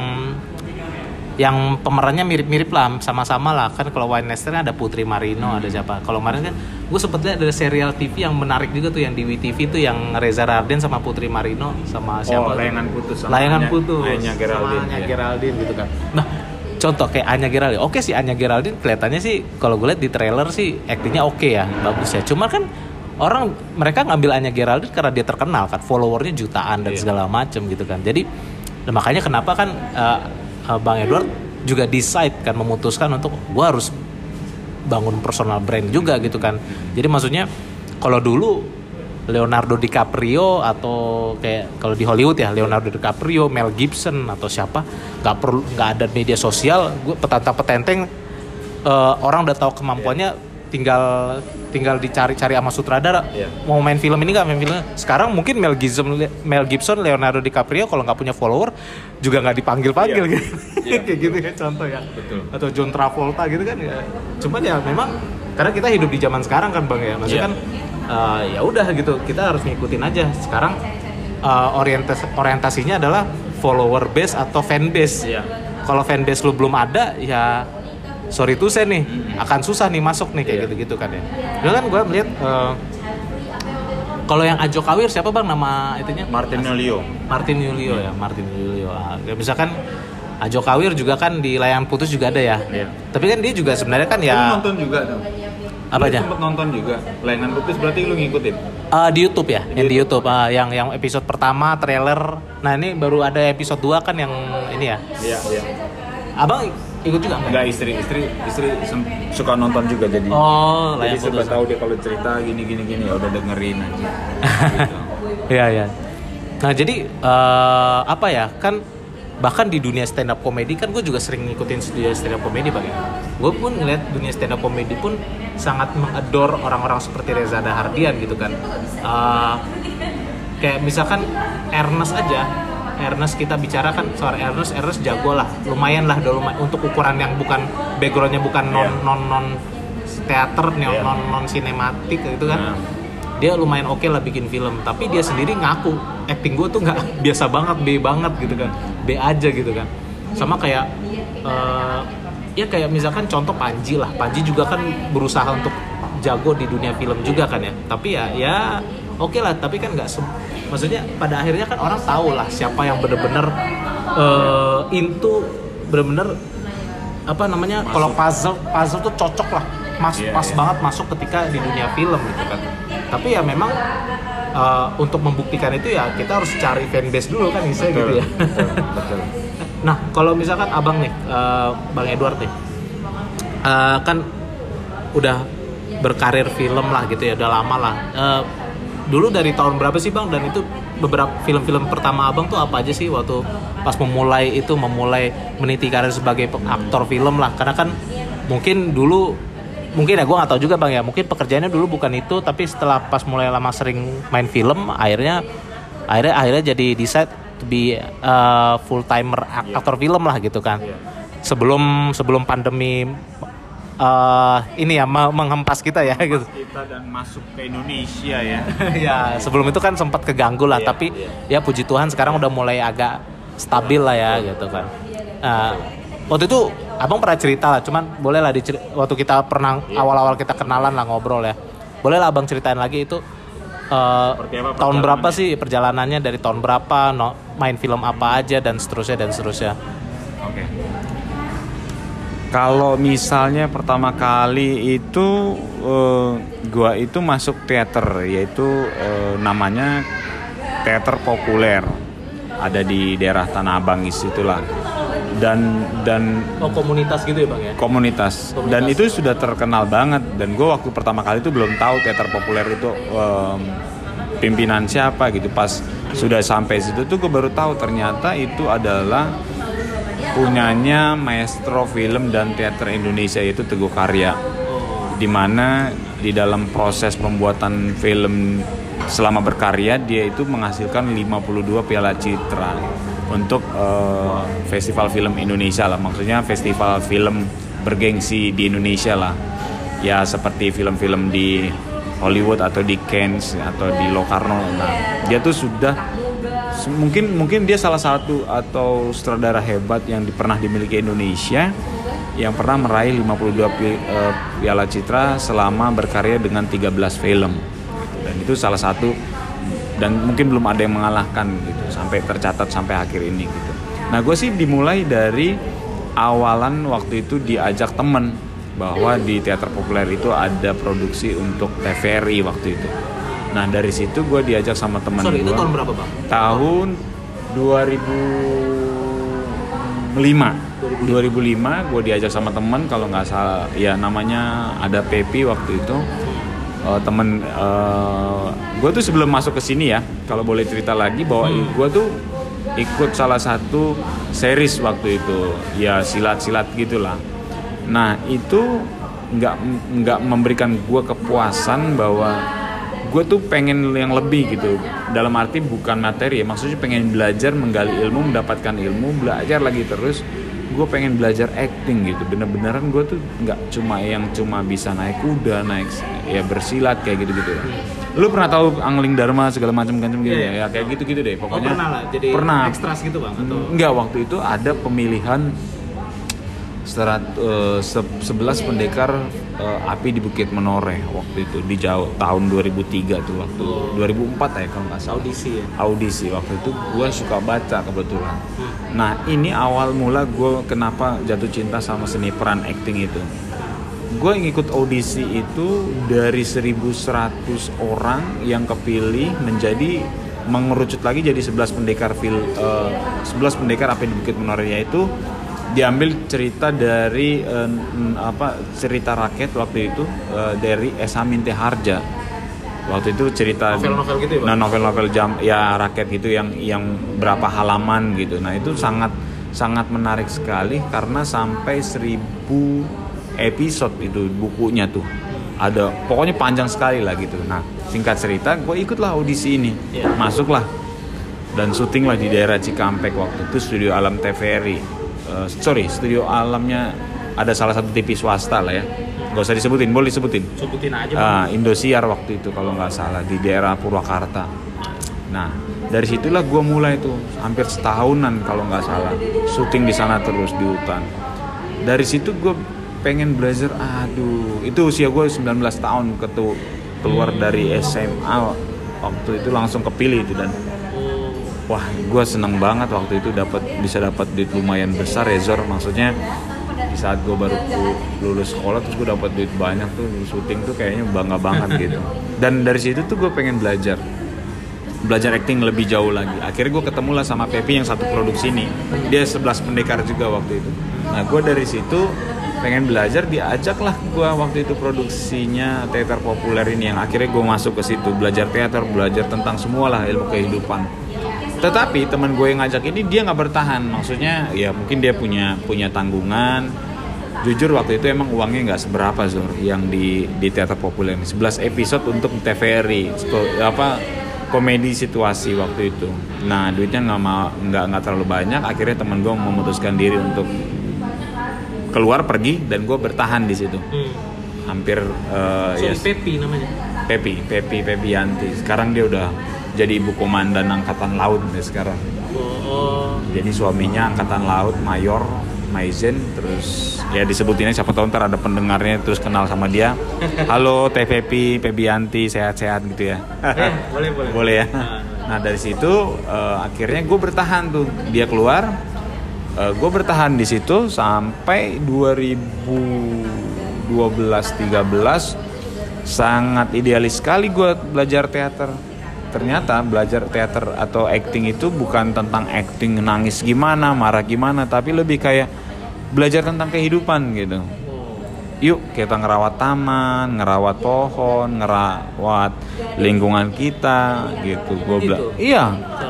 yang pemerannya mirip-mirip lah sama-sama lah. Kan kalau Wine Lester ada Putri Marino ada siapa. Kalau kemarin kan gue sempet lihat ada serial TV yang menarik juga tuh yang di WTV tuh yang Reza Rahardian sama Putri Marino sama siapa? Tuh? Layangan Putus sama layangan Anya- putus Anya Geraldine, sama Anya iya. Geraldine gitu kan. Nah contoh kayak Anya Geraldine. Oke sih Anya Geraldine kelihatannya sih kalau gue lihat di trailer sih aktingnya oke ya bagus ya. Cuma kan orang mereka ngambil Anya Geraldine karena dia terkenal kan followernya jutaan dan Iya. segala macem gitu kan jadi nah, makanya kenapa kan eh, eh, Bang Edward juga decide kan memutuskan untuk gue harus bangun personal brand juga gitu kan jadi maksudnya kalau dulu Leonardo DiCaprio atau kayak kalau di Hollywood ya Leonardo DiCaprio, Mel Gibson atau siapa nggak perlu nggak ada media sosial, gue petantang petenteng eh, orang udah tahu kemampuannya tinggal tinggal dicari-cari sama sutradara Iya. mau main film ini nggak main film sekarang mungkin Mel Gibson Mel Gibson Leonardo DiCaprio kalau nggak punya follower juga nggak dipanggil panggil Iya. gitu Iya. kayak gitu ya contoh ya Betul. atau John Travolta gitu kan ya cuman ya memang karena kita hidup di zaman sekarang kan bang ya maksudnya Iya. kan eh, ya udah gitu kita harus ngikutin aja sekarang eh, orientas orientasinya adalah follower base atau fan base Iya. kalau fan base lu belum ada ya sorry tuh saya nih akan susah nih masuk nih kayak Iya. gitu gitu kan ya Dulu kan gue melihat eh, kalau yang Ajo Kawir siapa bang nama itunya? Martin Leo Martin Yulio ya, Martin Yulio. Ah, ya, misalkan Ajo Kawir juga kan di layangan putus juga ada ya. Iya. Tapi kan dia juga sebenarnya kan Lu ya nonton juga dong Apa aja? sempet nonton juga layangan putus berarti lu ngikutin eh, di YouTube ya, yang di YouTube ah, yang yang episode pertama trailer. Nah ini baru ada episode 2 kan yang ini ya. iya iya Abang ikut juga nggak? Enggak istri istri istri suka nonton juga jadi Oh, jadi putus. tahu dia kalau cerita gini gini gini ya udah dengerin aja gitu. Iya iya. Nah jadi eh, apa ya kan bahkan di dunia stand up comedy kan gue juga sering ngikutin dunia stand up comedy bang ya. Gue pun ngeliat dunia stand up comedy pun sangat mengador orang-orang seperti Reza Dahardian gitu kan. Eh, kayak misalkan Ernest aja. Ernest kita bicara kan soal Ernest, Ernest jago lah, lumayan lah, udah lumayan untuk ukuran yang bukan backgroundnya bukan non Iya. non non teater, non Iya. non non sinematik gitu kan Nah. dia lumayan oke lah bikin film tapi dia sendiri ngaku acting gue tuh nggak biasa banget B banget gitu kan B aja gitu kan sama kayak eh, ya kayak misalkan contoh Panji lah Panji juga kan berusaha untuk jago di dunia film juga kan ya tapi ya ya oke lah tapi kan nggak maksudnya pada akhirnya kan orang tahu lah siapa yang bener-bener eh, into bener-bener apa namanya kalau puzzle puzzle tuh cocok lah. Mas Iya, pas iya. banget masuk ketika di dunia film gitu kan. Tapi ya memang uh, untuk membuktikan itu ya kita harus cari fanbase dulu kan bisa gitu ya. betul, betul. nah kalau misalkan abang nih uh, bang Edward nih uh, kan udah berkarir film lah gitu ya udah lama lah. Uh, dulu dari tahun berapa sih bang? Dan itu beberapa film-film pertama abang tuh apa aja sih waktu pas memulai itu memulai meniti karir sebagai aktor film lah. Karena kan mungkin dulu mungkin ya gue nggak tahu juga bang ya. Mungkin pekerjaannya dulu bukan itu tapi setelah pas mulai lama sering main film akhirnya akhirnya akhirnya jadi decide to be uh, full timer aktor film lah gitu kan. Iya. sebelum sebelum pandemi uh, ini ya me- menghempas kita ya gitu. kita dan masuk ke Indonesia ya. Ya sebelum itu kan sempat keganggu lah Iya, tapi ya puji Tuhan sekarang udah mulai agak stabil lah ya gitu kan. Nah, waktu itu abang pernah cerita lah cuman boleh lah diceri- waktu kita pernah Iya. awal-awal kita kenalan lah ngobrol ya. Boleh lah abang ceritain lagi itu uh, tahun berapa sih perjalanannya dari tahun berapa no, main film apa aja dan seterusnya dan seterusnya. Oke. Kalau misalnya pertama kali itu eh, gua itu masuk teater yaitu eh, namanya teater populer. Ada di daerah Tanah Abang situlah. Dan dan oh komunitas gitu ya bang ya? Komunitas. Komunitas. dan itu sudah terkenal banget. Dan gue waktu pertama kali itu belum tahu teater populer itu em, pimpinan siapa gitu. Pas sudah sampai situ tuh gue baru tahu ternyata itu adalah punyanya maestro film dan teater Indonesia yaitu Teguh Karya di mana di dalam proses pembuatan film selama berkarya dia itu menghasilkan 52 piala citra untuk eh, festival film Indonesia lah. Maksudnya festival film bergengsi di Indonesia lah. Ya seperti film-film di Hollywood atau di Cannes atau di Locarno. Nah dia tuh sudah mungkin mungkin dia salah satu atau sutradara hebat yang pernah dimiliki Indonesia yang pernah meraih 52 pi- eh, piala citra selama berkarya dengan 13 film. Dan itu salah satu dan mungkin belum ada yang mengalahkan gitu sampai tercatat sampai akhir ini gitu. Nah gue sih dimulai dari awalan waktu itu diajak temen bahwa di teater populer itu ada produksi untuk TVRI waktu itu nah dari situ gue diajak sama itu gue tahun berapa bang? Tahun 2005 2005 gue diajak sama temen kalau nggak salah. Ya namanya ada Pepi waktu itu. Eh, temen gue tuh sebelum masuk ke sini ya kalau boleh cerita lagi bahwa gue tuh ikut salah satu series waktu itu. Ya silat-silat gitulah. Nah itu nggak nggak memberikan gue kepuasan bahwa gue tuh pengen yang lebih gitu. Dalam arti bukan materi ya maksudnya pengen belajar menggali ilmu mendapatkan ilmu belajar lagi terus. Gue pengen belajar acting gitu. Bener-beneran gue tuh nggak cuma yang cuma bisa naik kuda naik ya bersilat kayak gitu gitu lu pernah tahu angling dharma segala macam macam gitu Iya, iya. ya kayak gitu gitu deh oh pokoknya. pernah lah. Jadi pernah. ekstras gitu bang atau? Enggak waktu itu ada pemilihan serat eh, se- 11 pendekar eh, api di Bukit Menoreh waktu itu di jauh tahun 2003 tuh waktu 2004 ya kalau nggak salah. Audisi ya. audisi waktu itu gue suka baca kebetulan. Nah ini awal mula gue kenapa jatuh cinta sama seni peran acting itu. Gue ngikut audisi itu dari 1100 orang yang kepilih menjadi mengerucut lagi jadi 11 pendekar fil eh, 11 pendekar api di Bukit Menoreh yaitu diambil cerita dari n- apa cerita rakyat waktu itu eh, dari Esa Minte Harja. Waktu itu cerita Novel-novel gitu ya, Pak? nah novel-novel jam ya rakyat gitu yang yang berapa halaman gitu. Nah itu sangat sangat menarik sekali karena sampai 1000 episode itu bukunya tuh. Ada pokoknya panjang sekali lah gitu. Nah singkat cerita gue ikutlah audisi ini. Iya. masuklah. Dan syuting lah di daerah Cikampek waktu itu studio alam TVRI Eh, sorry studio alamnya ada salah satu TV swasta lah ya nggak usah disebutin boleh disebutin Sebutin aja. Ah, Indosiar waktu itu kalau nggak salah di daerah Purwakarta. Nah dari situlah gue mulai tuh hampir setahunan kalau nggak salah syuting di sana terus di hutan. Dari situ gue pengen belajar. Aduh itu usia gue 19 tahun ketu keluar dari SMA waktu itu langsung kepilih itu dan wah gue seneng banget waktu itu dapat bisa dapat duit lumayan besar ya Zor. Maksudnya di saat gue baru lulus sekolah terus gue dapat duit banyak tuh syuting tuh kayaknya bangga banget gitu. Dan dari situ tuh gue pengen belajar. Belajar acting lebih jauh lagi. Akhirnya gue ketemu lah sama Pepi yang satu produksi ini. Dia 11 pendekar juga waktu itu. Nah gue dari situ pengen belajar diajak lah gue waktu itu produksinya teater populer ini yang akhirnya gue masuk ke situ. Belajar teater belajar tentang semua lah ilmu kehidupan tetapi teman gue yang ngajak ini dia nggak bertahan. Maksudnya ya mungkin dia punya punya tanggungan. Jujur waktu itu emang uangnya nggak seberapa Zur yang di di teater populer ini. 11 episode untuk TVRI apa komedi situasi waktu itu. Nah duitnya nggak mau nggak nggak terlalu banyak. Akhirnya teman gue memutuskan diri untuk keluar pergi dan gue bertahan di situ. Hmm. hampir eh, So, ya Pepi namanya. Pepi Pepi Pepi Yanti. Sekarang dia udah jadi ibu komandan angkatan laut deh sekarang. Oh, jadi suaminya angkatan laut mayor Maizen terus ya disebutinnya siapa tahu ntar ada pendengarnya terus kenal sama dia. Halo TVP Pebianti sehat-sehat gitu ya. Eh, boleh boleh. boleh ya. Nah. nah dari situ eh, akhirnya gue bertahan tuh. Dia keluar gue bertahan di situ sampai 2012 13 sangat idealis sekali gue belajar teater ternyata belajar teater atau acting itu bukan tentang acting nangis gimana marah gimana tapi lebih kayak belajar tentang kehidupan gitu yuk kita ngerawat taman, ngerawat pohon, ngerawat lingkungan kita gitu. Gua Gitu. bilang, iya,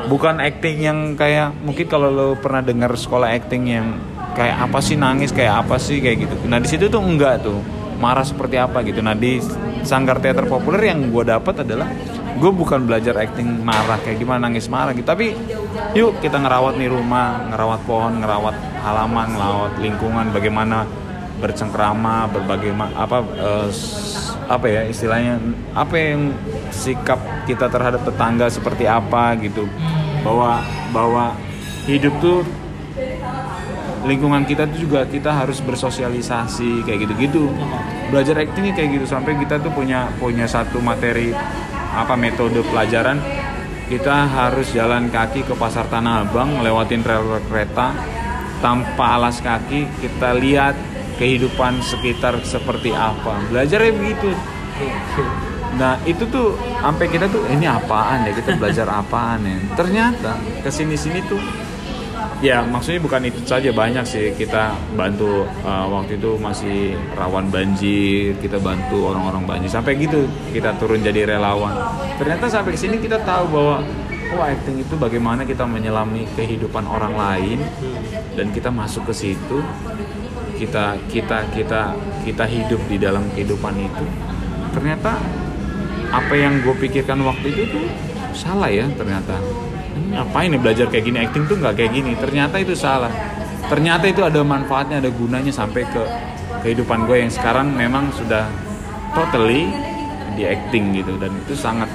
bukan acting yang kayak mungkin kalau lo pernah dengar sekolah acting yang kayak apa sih nangis kayak apa sih kayak gitu. Nah di situ tuh enggak tuh marah seperti apa gitu. Nah di sanggar teater populer yang gue dapat adalah gue bukan belajar acting marah kayak gimana nangis marah gitu. Tapi yuk kita ngerawat nih rumah ngerawat pohon ngerawat halaman ngerawat lingkungan bagaimana bercengkrama berbagai apa eh, apa ya istilahnya apa yang sikap kita terhadap tetangga seperti apa gitu. Bahwa bahwa hidup tuh lingkungan kita tuh juga kita harus bersosialisasi kayak gitu-gitu. Belajar actingnya kayak gitu sampai kita tuh punya punya satu materi apa metode pelajaran? Kita harus jalan kaki ke pasar Tanah Abang lewatin rel kereta. Tanpa alas kaki kita lihat kehidupan sekitar seperti apa. Belajarnya begitu. Nah itu tuh sampai kita tuh ini apaan ya? Kita belajar apaan ya? Ternyata ke sini sini tuh Ya maksudnya bukan itu saja banyak sih. Kita bantu uh, waktu itu masih rawan banjir kita bantu orang-orang banjir. Sampai gitu kita turun jadi relawan. Ternyata sampai sini kita tahu bahwa oh acting itu bagaimana kita menyelami kehidupan orang lain dan kita masuk ke situ. Kita kita kita kita hidup di dalam kehidupan itu. Ternyata apa yang gue pikirkan waktu itu tuh salah ya ternyata ngapain nih belajar kayak gini? Acting tuh nggak kayak gini. Ternyata itu salah. Ternyata itu ada manfaatnya ada gunanya sampai ke kehidupan gue yang sekarang memang sudah totally di acting gitu. Dan itu sangat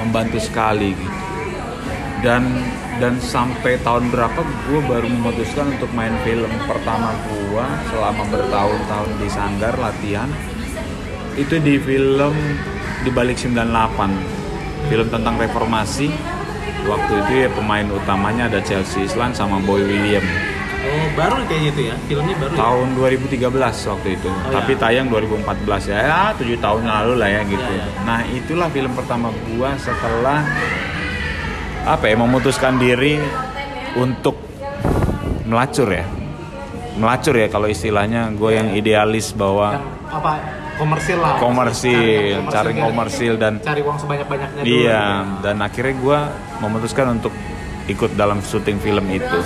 membantu sekali gitu. Dan dan sampai tahun berapa gue baru memutuskan untuk main film pertama gue selama bertahun-tahun di sanggar latihan. Itu di film di balik 98 film tentang reformasi waktu itu ya pemain utamanya ada Chelsea Islan sama Boy William Oh, baru kayak gitu ya? Filmnya baru ya? tahun 2013 waktu itu tapi ya. tayang 2014 ya ya tujuh tahun lalu lah ya gitu Ya, ya. nah itulah film pertama gua setelah apa ya memutuskan diri untuk melacur ya melacur ya kalau istilahnya gue yang idealis bahwa Yang apa? Komersil lah. komersil Cari cari komersil dan Cari uang sebanyak-banyaknya dulu. iya dan akhirnya gua memutuskan untuk ikut dalam syuting film itu.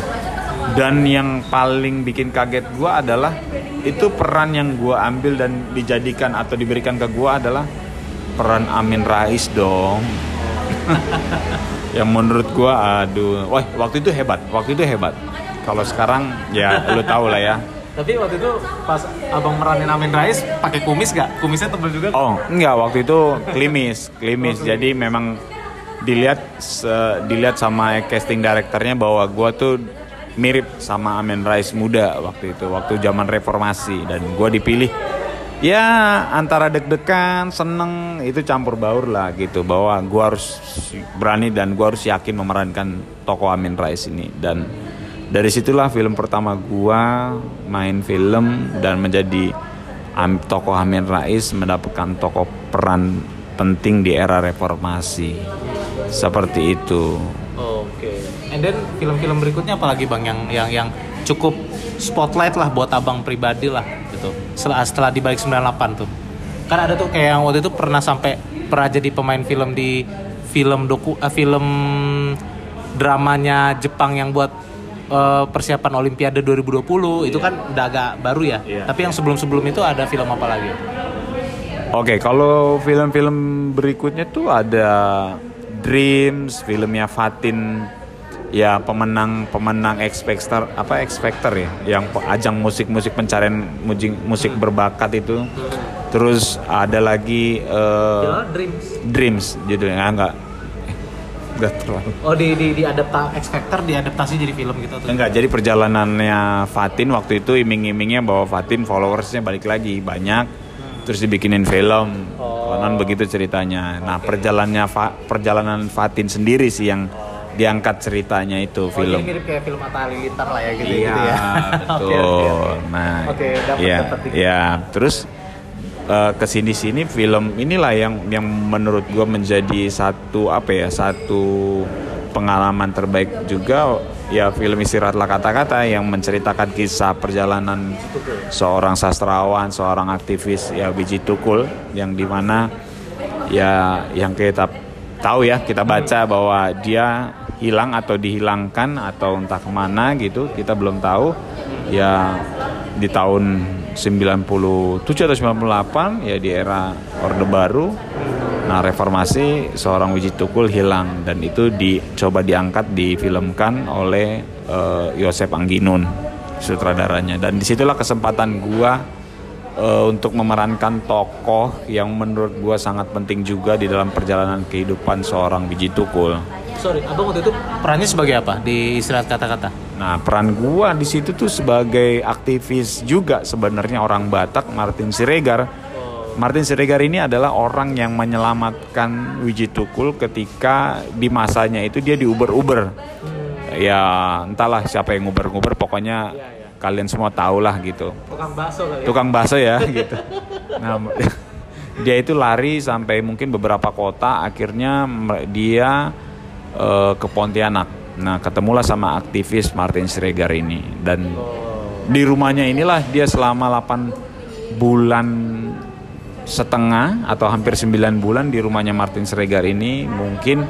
Dan yang paling bikin kaget gua adalah itu peran yang gua ambil dan dijadikan atau diberikan ke gua adalah peran Amin Rais dong. Yang menurut gua aduh wah waktu itu hebat waktu itu hebat. Kalau sekarang ya lu tahu lah ya Tapi waktu itu pas abang meranin Amin Rais pakai kumis gak? Kumisnya tebel juga. Oh, enggak waktu itu klimis, klimis. Jadi memang dilihat se- dilihat sama casting direkturnya bahwa gua tuh mirip sama Amin Rais muda waktu itu, waktu zaman reformasi dan gua dipilih. Ya antara deg-degan, seneng itu campur baur lah gitu bahwa gua harus berani dan gua harus yakin memerankan tokoh Amin Rais ini dan dari situlah film pertama gua main film dan menjadi tokoh Amin Rais mendapatkan tokoh peran penting di era reformasi seperti itu Oke. And then film-film berikutnya apalagi bang yang yang yang cukup spotlight lah buat abang pribadi lah gitu. Setelah setelah di balik 98 tuh. Kan ada tuh kayak yang waktu itu pernah sampai pernah jadi pemain film di film doku eh, film dramanya Jepang yang buat eh, persiapan Olimpiade 2020 itu kan udah agak baru ya. Iya. Tapi yang sebelum-sebelum itu ada film apa lagi? Oke kalau film-film berikutnya tuh ada Dreams filmnya Fatin ya pemenang pemenang X Factor apa X Factor ya yang ajang musik-musik pencarian musik musik berbakat itu terus ada lagi eh, Dreams. Dreams judulnya enggak enggak terlalu Oh di di di adapta X Factor diadaptasi jadi film gitu tuh. Enggak, jadi perjalanannya Fatin waktu itu iming-imingnya bahwa Fatin followersnya balik lagi banyak, terus dibikinin film, Oh. konon begitu ceritanya. Nah perjalanannya Fa- perjalanan Fatin sendiri sih yang diangkat ceritanya itu Oh, film. jadi mirip kayak film Atta Halilintar lah ya gitu, Iya, gitu ya. betul. Oke, oke, oke. Nah, Oke, dapat, ya, dapat dikit. ya. Terus eh, ke sini sini film inilah yang yang menurut gue menjadi satu apa ya satu pengalaman terbaik juga. Ya film istirahatlah kata-kata yang menceritakan kisah perjalanan seorang sastrawan, seorang aktivis ya Biji Tukul yang di mana ya yang kita tahu ya kita baca bahwa dia hilang atau dihilangkan atau entah ke mana gitu kita belum tahu. Ya di tahun 97 atau 98 ya di era Orde Baru nah reformasi seorang Wiji Tukul hilang dan itu dicoba diangkat difilmkan oleh eh, Yosep Angginun sutradaranya dan di situlah kesempatan gua eh, untuk memerankan tokoh yang menurut gua sangat penting juga di dalam perjalanan kehidupan seorang biji tukul. Sorry, abang waktu itu perannya sebagai apa di istirahat kata-kata? Nah, peran gua di situ tuh sebagai aktivis juga sebenarnya orang Batak Martin Siregar. Martin Siregar ini adalah orang yang menyelamatkan Wiji Tukul ketika di masanya itu dia diuber-uber. Ya, entahlah siapa yang nguber-nguber pokoknya kalian semua tahu lah gitu. Tukang bakso kali ya? tukang bakso ya gitu. Nah, dia itu lari sampai mungkin beberapa kota, akhirnya dia eh, ke Pontianak. Nah, ketemulah sama aktivis Martin Siregar ini dan di rumahnya inilah dia selama 8 bulan setengah atau hampir 9 bulan di rumahnya Martin Siregar ini mungkin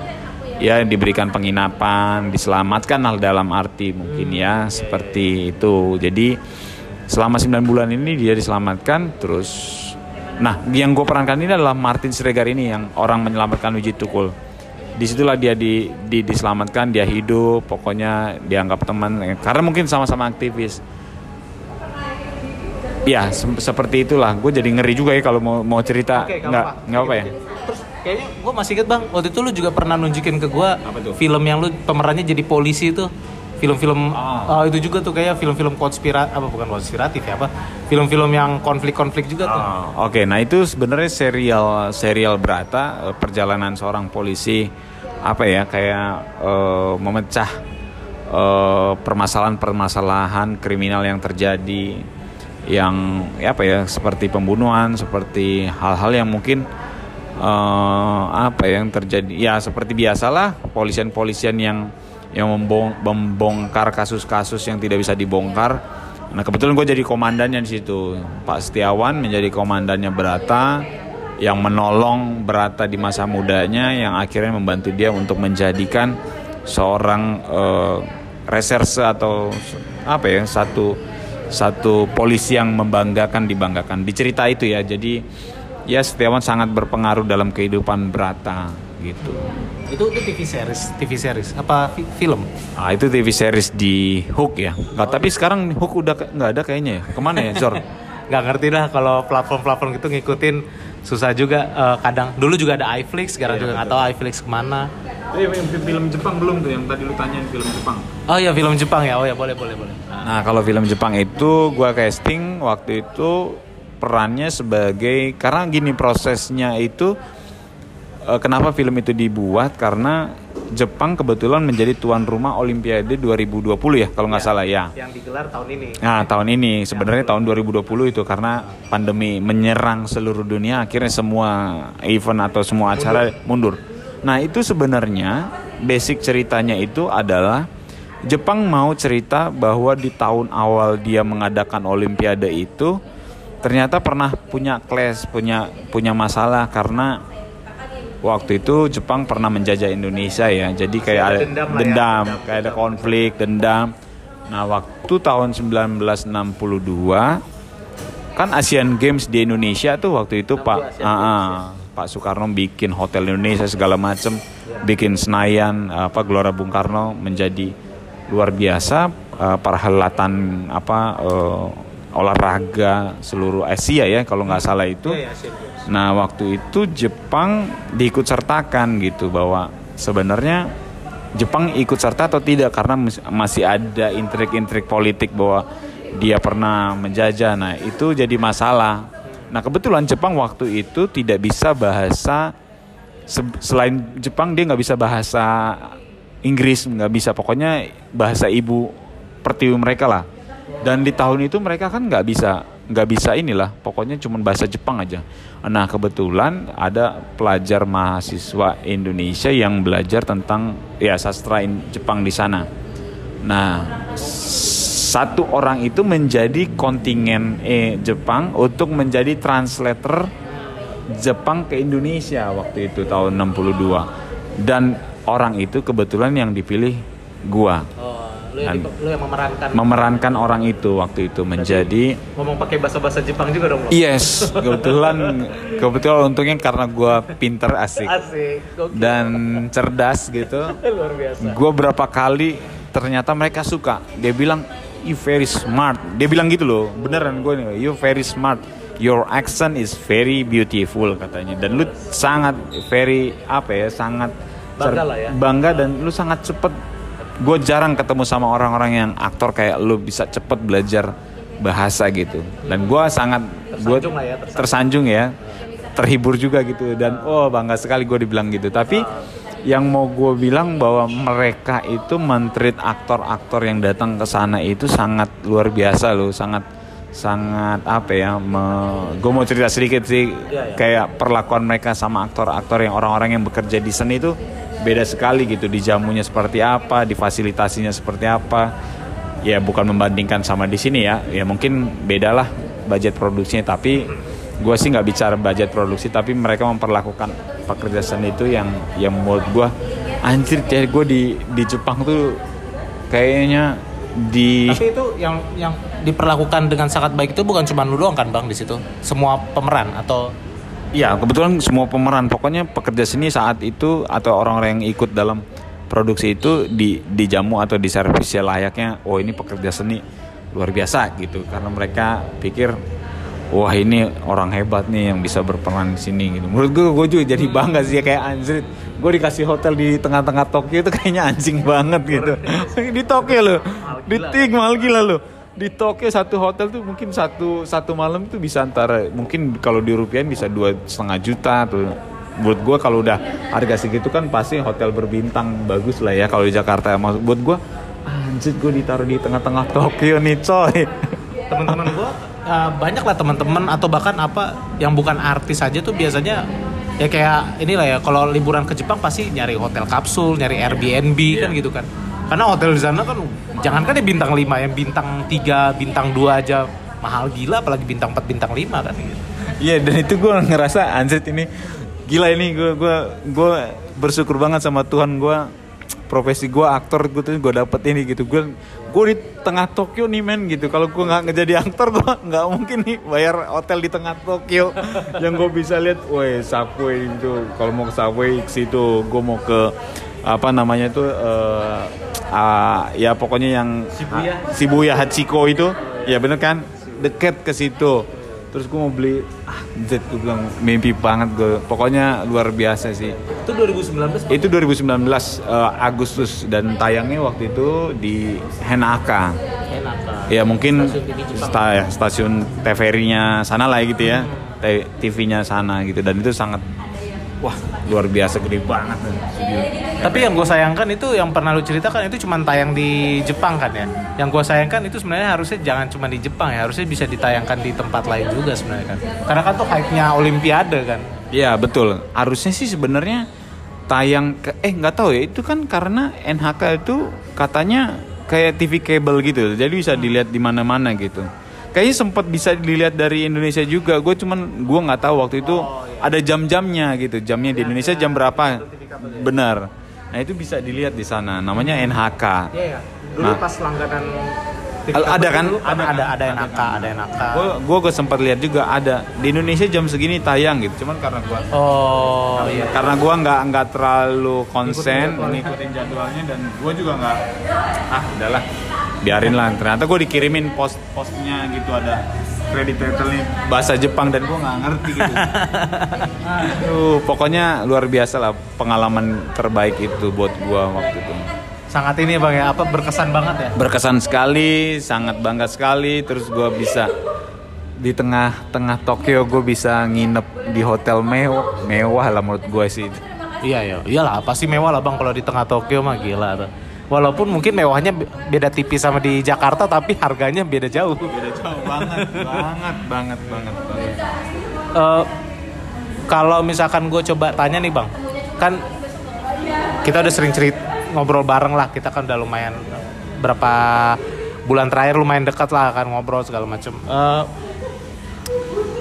ya diberikan penginapan, diselamatkan hal dalam arti mungkin ya seperti itu. Jadi selama 9 bulan ini dia diselamatkan terus nah yang gue perankan ini adalah Martin Siregar ini yang orang menyelamatkan Wiji Tukul. Di situlah dia di, di- diselamatkan, dia hidup, pokoknya dianggap teman karena mungkin sama-sama aktivis. Ya, se- seperti itulah. Gue jadi ngeri juga ya kalau mau mau cerita. Oke, nggak nggak nggak apa ya. Terus kayaknya gue masih inget bang waktu itu lu juga pernah nunjukin ke gue Apa film yang lu pemerannya jadi polisi itu film-film Ah. oh, itu juga tuh kayak film-film konspiratif apa bukan konspiratif ya apa film-film yang konflik-konflik juga tuh Ah, Oke, nah itu sebenarnya serial serial berata eh, perjalanan seorang polisi apa ya kayak eh, memecah eh, permasalahan-permasalahan kriminal yang terjadi yang ya apa ya seperti pembunuhan, seperti hal-hal yang mungkin eh, apa ya, yang terjadi ya seperti biasalah polisian-polisian yang yang membong- membongkar kasus-kasus yang tidak bisa dibongkar. Nah kebetulan gue jadi komandannya di situ. Pak Setiawan menjadi komandannya Berata yang menolong Berata di masa mudanya yang akhirnya membantu dia untuk menjadikan seorang eh, reserse atau apa ya satu satu polisi yang membanggakan dibanggakan. Di cerita itu ya. Jadi ya Setiawan sangat berpengaruh dalam kehidupan Berata gitu. itu itu TV series TV series apa fi- film Ah itu TV series di Hook ya. Nggak, tapi sekarang Hook udah nggak ada kayaknya ya. Ke mana ya Zor? Nggak ngerti dah kalau platform-platform gitu ngikutin susah juga eh, kadang. Dulu juga ada iFlix sekarang Iya, juga nggak tahu iFlix ke mana. Film Jepang belum tuh yang tadi lu tanyain film Jepang. oh ya film Jepang ya? Oh ya boleh boleh boleh. Nah kalau film Jepang itu gua casting waktu itu perannya sebagai karena gini prosesnya itu eh, kenapa film itu dibuat? Karena Jepang kebetulan menjadi tuan rumah Olimpiade 2020 ya kalau nggak salah ya. yang digelar tahun ini Nah tahun ini sebenarnya tahun 2020 itu karena pandemi menyerang seluruh dunia akhirnya semua event atau semua acara mundur. Nah itu sebenarnya basic ceritanya itu adalah Jepang mau cerita bahwa di tahun awal dia mengadakan Olimpiade itu ternyata pernah punya clash punya punya masalah karena waktu itu Jepang pernah menjajah Indonesia ya jadi kayak ada dendam ya, dendam, dendam, kayak ada konflik dendam. Nah waktu tahun 1962 kan Asian Games di Indonesia tuh waktu itu Pak ah, ah, Pak Soekarno bikin hotel Indonesia segala macem bikin Senayan apa Gelora Bung Karno menjadi luar biasa eh, perhelatan apa eh, olahraga seluruh Asia ya kalau nggak salah itu. Iya, iya. Nah waktu itu Jepang diikut sertakan gitu bahwa sebenarnya Jepang ikut serta atau tidak karena mas- masih ada intrik-intrik politik bahwa dia pernah menjajah. Nah itu jadi masalah. Nah kebetulan Jepang waktu itu tidak bisa bahasa se- selain Jepang dia nggak bisa bahasa Inggris nggak bisa pokoknya bahasa ibu pertiwi mereka lah. Dan di tahun itu mereka kan nggak bisa nggak bisa inilah pokoknya cuma bahasa Jepang aja. Nah kebetulan ada pelajar mahasiswa Indonesia yang belajar tentang ya sastra Jepang di sana. Nah satu orang itu menjadi kontingen eh, Jepang untuk menjadi translator Jepang ke Indonesia waktu itu tahun 62 dan orang itu kebetulan yang dipilih gua oh lu yang, lu yang memerankan. memerankan orang itu waktu itu menjadi ngomong pakai bahasa-bahasa Jepang juga dong lo? Yes kebetulan kebetulan untungnya karena gua pinter asik. Asik gokil. dan cerdas gitu. Luar biasa. Gue berapa kali ternyata mereka suka. Dia bilang you very smart. Dia bilang gitu loh beneran gue nih you very smart. Your accent is very beautiful katanya. Dan lu sangat very apa ya sangat Bangga lah ya. bangga dan lu sangat cepet gue jarang ketemu sama orang-orang yang aktor kayak lu bisa cepet belajar bahasa gitu. Dan gue sangat gue Tersanjung ya, tersanjung. tersanjung ya. Terhibur juga gitu. Dan oh bangga sekali gue dibilang gitu. Tapi yang mau gue bilang bahwa mereka itu mentreat aktor-aktor yang datang ke sana itu sangat luar biasa loh. Sangat sangat apa ya gue mau cerita sedikit sih. Iya, iya. kayak perlakuan mereka sama aktor-aktor yang orang-orang yang bekerja di seni itu beda sekali gitu di jamunya seperti apa di fasilitasinya seperti apa. Ya bukan membandingkan sama di sini ya. Ya mungkin beda lah budget produksinya tapi gue sih nggak bicara budget produksi tapi mereka memperlakukan pekerja seni itu yang yang menurut gue anjir jadi gue di di Jepang tuh kayaknya di tapi itu yang yang diperlakukan dengan sangat baik itu bukan cuma lu doang kan bang di situ? Semua pemeran atau Iya, kebetulan semua pemeran pokoknya pekerja seni saat itu atau orang-orang yang ikut dalam produksi itu di dijamu atau di servisnya layaknya oh ini pekerja seni luar biasa gitu karena mereka pikir wah ini orang hebat nih yang bisa berperan di sini gitu. Menurut gue gue juga jadi bangga sih kayak anjir. Gue dikasih hotel di tengah-tengah Tokyo itu kayaknya anjing banget gitu. di Tokyo loh. Di Tik mahal gila loh. Di Tokyo satu hotel tuh mungkin satu satu malam tuh bisa antara mungkin kalau di rupiah bisa dua setengah juta tuh. Buat gue kalau udah harga segitu kan pasti hotel berbintang bagus lah ya kalau di Jakarta. Maksud buat gue anjir gue ditaruh di tengah-tengah Tokyo nih coy. teman-teman gue uh, banyak lah teman-teman atau bahkan apa yang bukan artis aja tuh biasanya ya kayak inilah ya kalau liburan ke Jepang pasti nyari hotel kapsul nyari Airbnb kan gitu kan karena hotel di sana kan jangan kan ya bintang 5 yang bintang 3 bintang 2 aja mahal gila apalagi bintang 4 bintang 5 kan. Iya dan itu gue ngerasa anjir ini gila ini gue gue gue bersyukur banget sama Tuhan gue profesi gue aktor gue tuh gue dapet ini gitu. Gue gue di tengah Tokyo nih men gitu. Kalau gue nggak ngejadi aktor gue nggak mungkin nih bayar hotel di tengah Tokyo. Yang gue bisa lihat woi subway itu kalau mau ke subway ke situ gue mau ke apa namanya tuh uh, uh, ya pokoknya yang Shibuya. Shibuya Hachiko itu ya bener kan? Deket ke situ. Terus gue mau beli ah Z gue bilang mimpi banget gue pokoknya luar biasa sih. Itu 2019 itu 2019 uh, Agustus. Dan tayangnya wakti itu di Henaka enak kan? ya mungkin Stasiun sta- ya, stasiun TVRI-nya sana lah gitu ya. T- TV-nya sana gitu. Dan itu sangat wah luar biasa gede banget studio. Tapi yang gue sayangkan itu yang pernah lu ceritakan itu cuma tayang di Jepang kan ya. Yang gue sayangkan itu sebenarnya harusnya jangan cuma di Jepang ya, harusnya bisa ditayangkan di tempat lain juga sebenarnya kan. Karena kan tuh hype-nya Olimpiade kan. Iya betul. Harusnya sih sebenarnya tayang ke eh nggak tahu ya itu kan karena NHK itu katanya kayak TV kabel gitu. Jadi bisa dilihat di mana-mana gitu. Kayaknya sempat bisa dilihat dari Indonesia juga. Gue cuman gue nggak tahu waktu itu ada jam-jamnya gitu. Jamnya di Indonesia jam berapa? Benar. Nah itu bisa dilihat di sana. Namanya NHK. Iya ya. Dulu Nah. pas langganan Al- ada kan? Dulu ada ada ada Ada NAK, ada NAK. Gue gue sempat lihat juga ada di Indonesia jam segini tayang gitu. Cuman karena gue Oh iya. karena gua nggak nggak terlalu konsen ngikutin jadwalnya dan gua juga nggak ah udahlah biarin lah ternyata gue dikirimin post postnya gitu ada kredit nih. Bahasa Jepang dan gua nggak ngerti gitu. Aduh pokoknya luar biasa lah pengalaman terbaik itu buat gua waktu itu. Sangat ini Bang ya, apa berkesan banget ya. berkesan sekali sangat bangga sekali. Terus gua bisa di tengah-tengah Tokyo gue bisa nginep di hotel mewah mewah lah menurut gue sih. Iya ya, iyalah pasti mewah lah Bang kalau di tengah Tokyo mah gila tuh. Walaupun mungkin mewahnya be- beda tipis sama di Jakarta tapi harganya beda jauh. beda jauh banget banget banget banget banget Eh, kalau misalkan gue coba tanya nih bang, kan kita udah sering cerit ngobrol bareng lah, kita kan udah lumayan berapa bulan terakhir lumayan dekat lah kan ngobrol segala macem. Eh,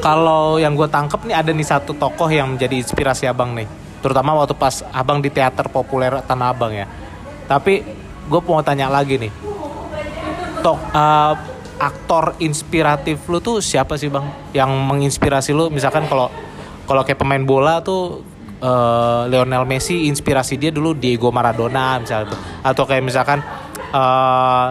kalau yang gue tangkep nih ada nih satu tokoh yang menjadi inspirasi abang nih, terutama waktu pas abang di teater populer Tanah Abang ya. Tapi gue mau tanya lagi nih, tok eh, aktor inspiratif lu tuh siapa sih bang? Yang menginspirasi lu? Misalkan kalau kalau kayak pemain bola tuh eh, Lionel Messi inspirasi dia dulu Diego Maradona misalnya atau kayak misalkan eh,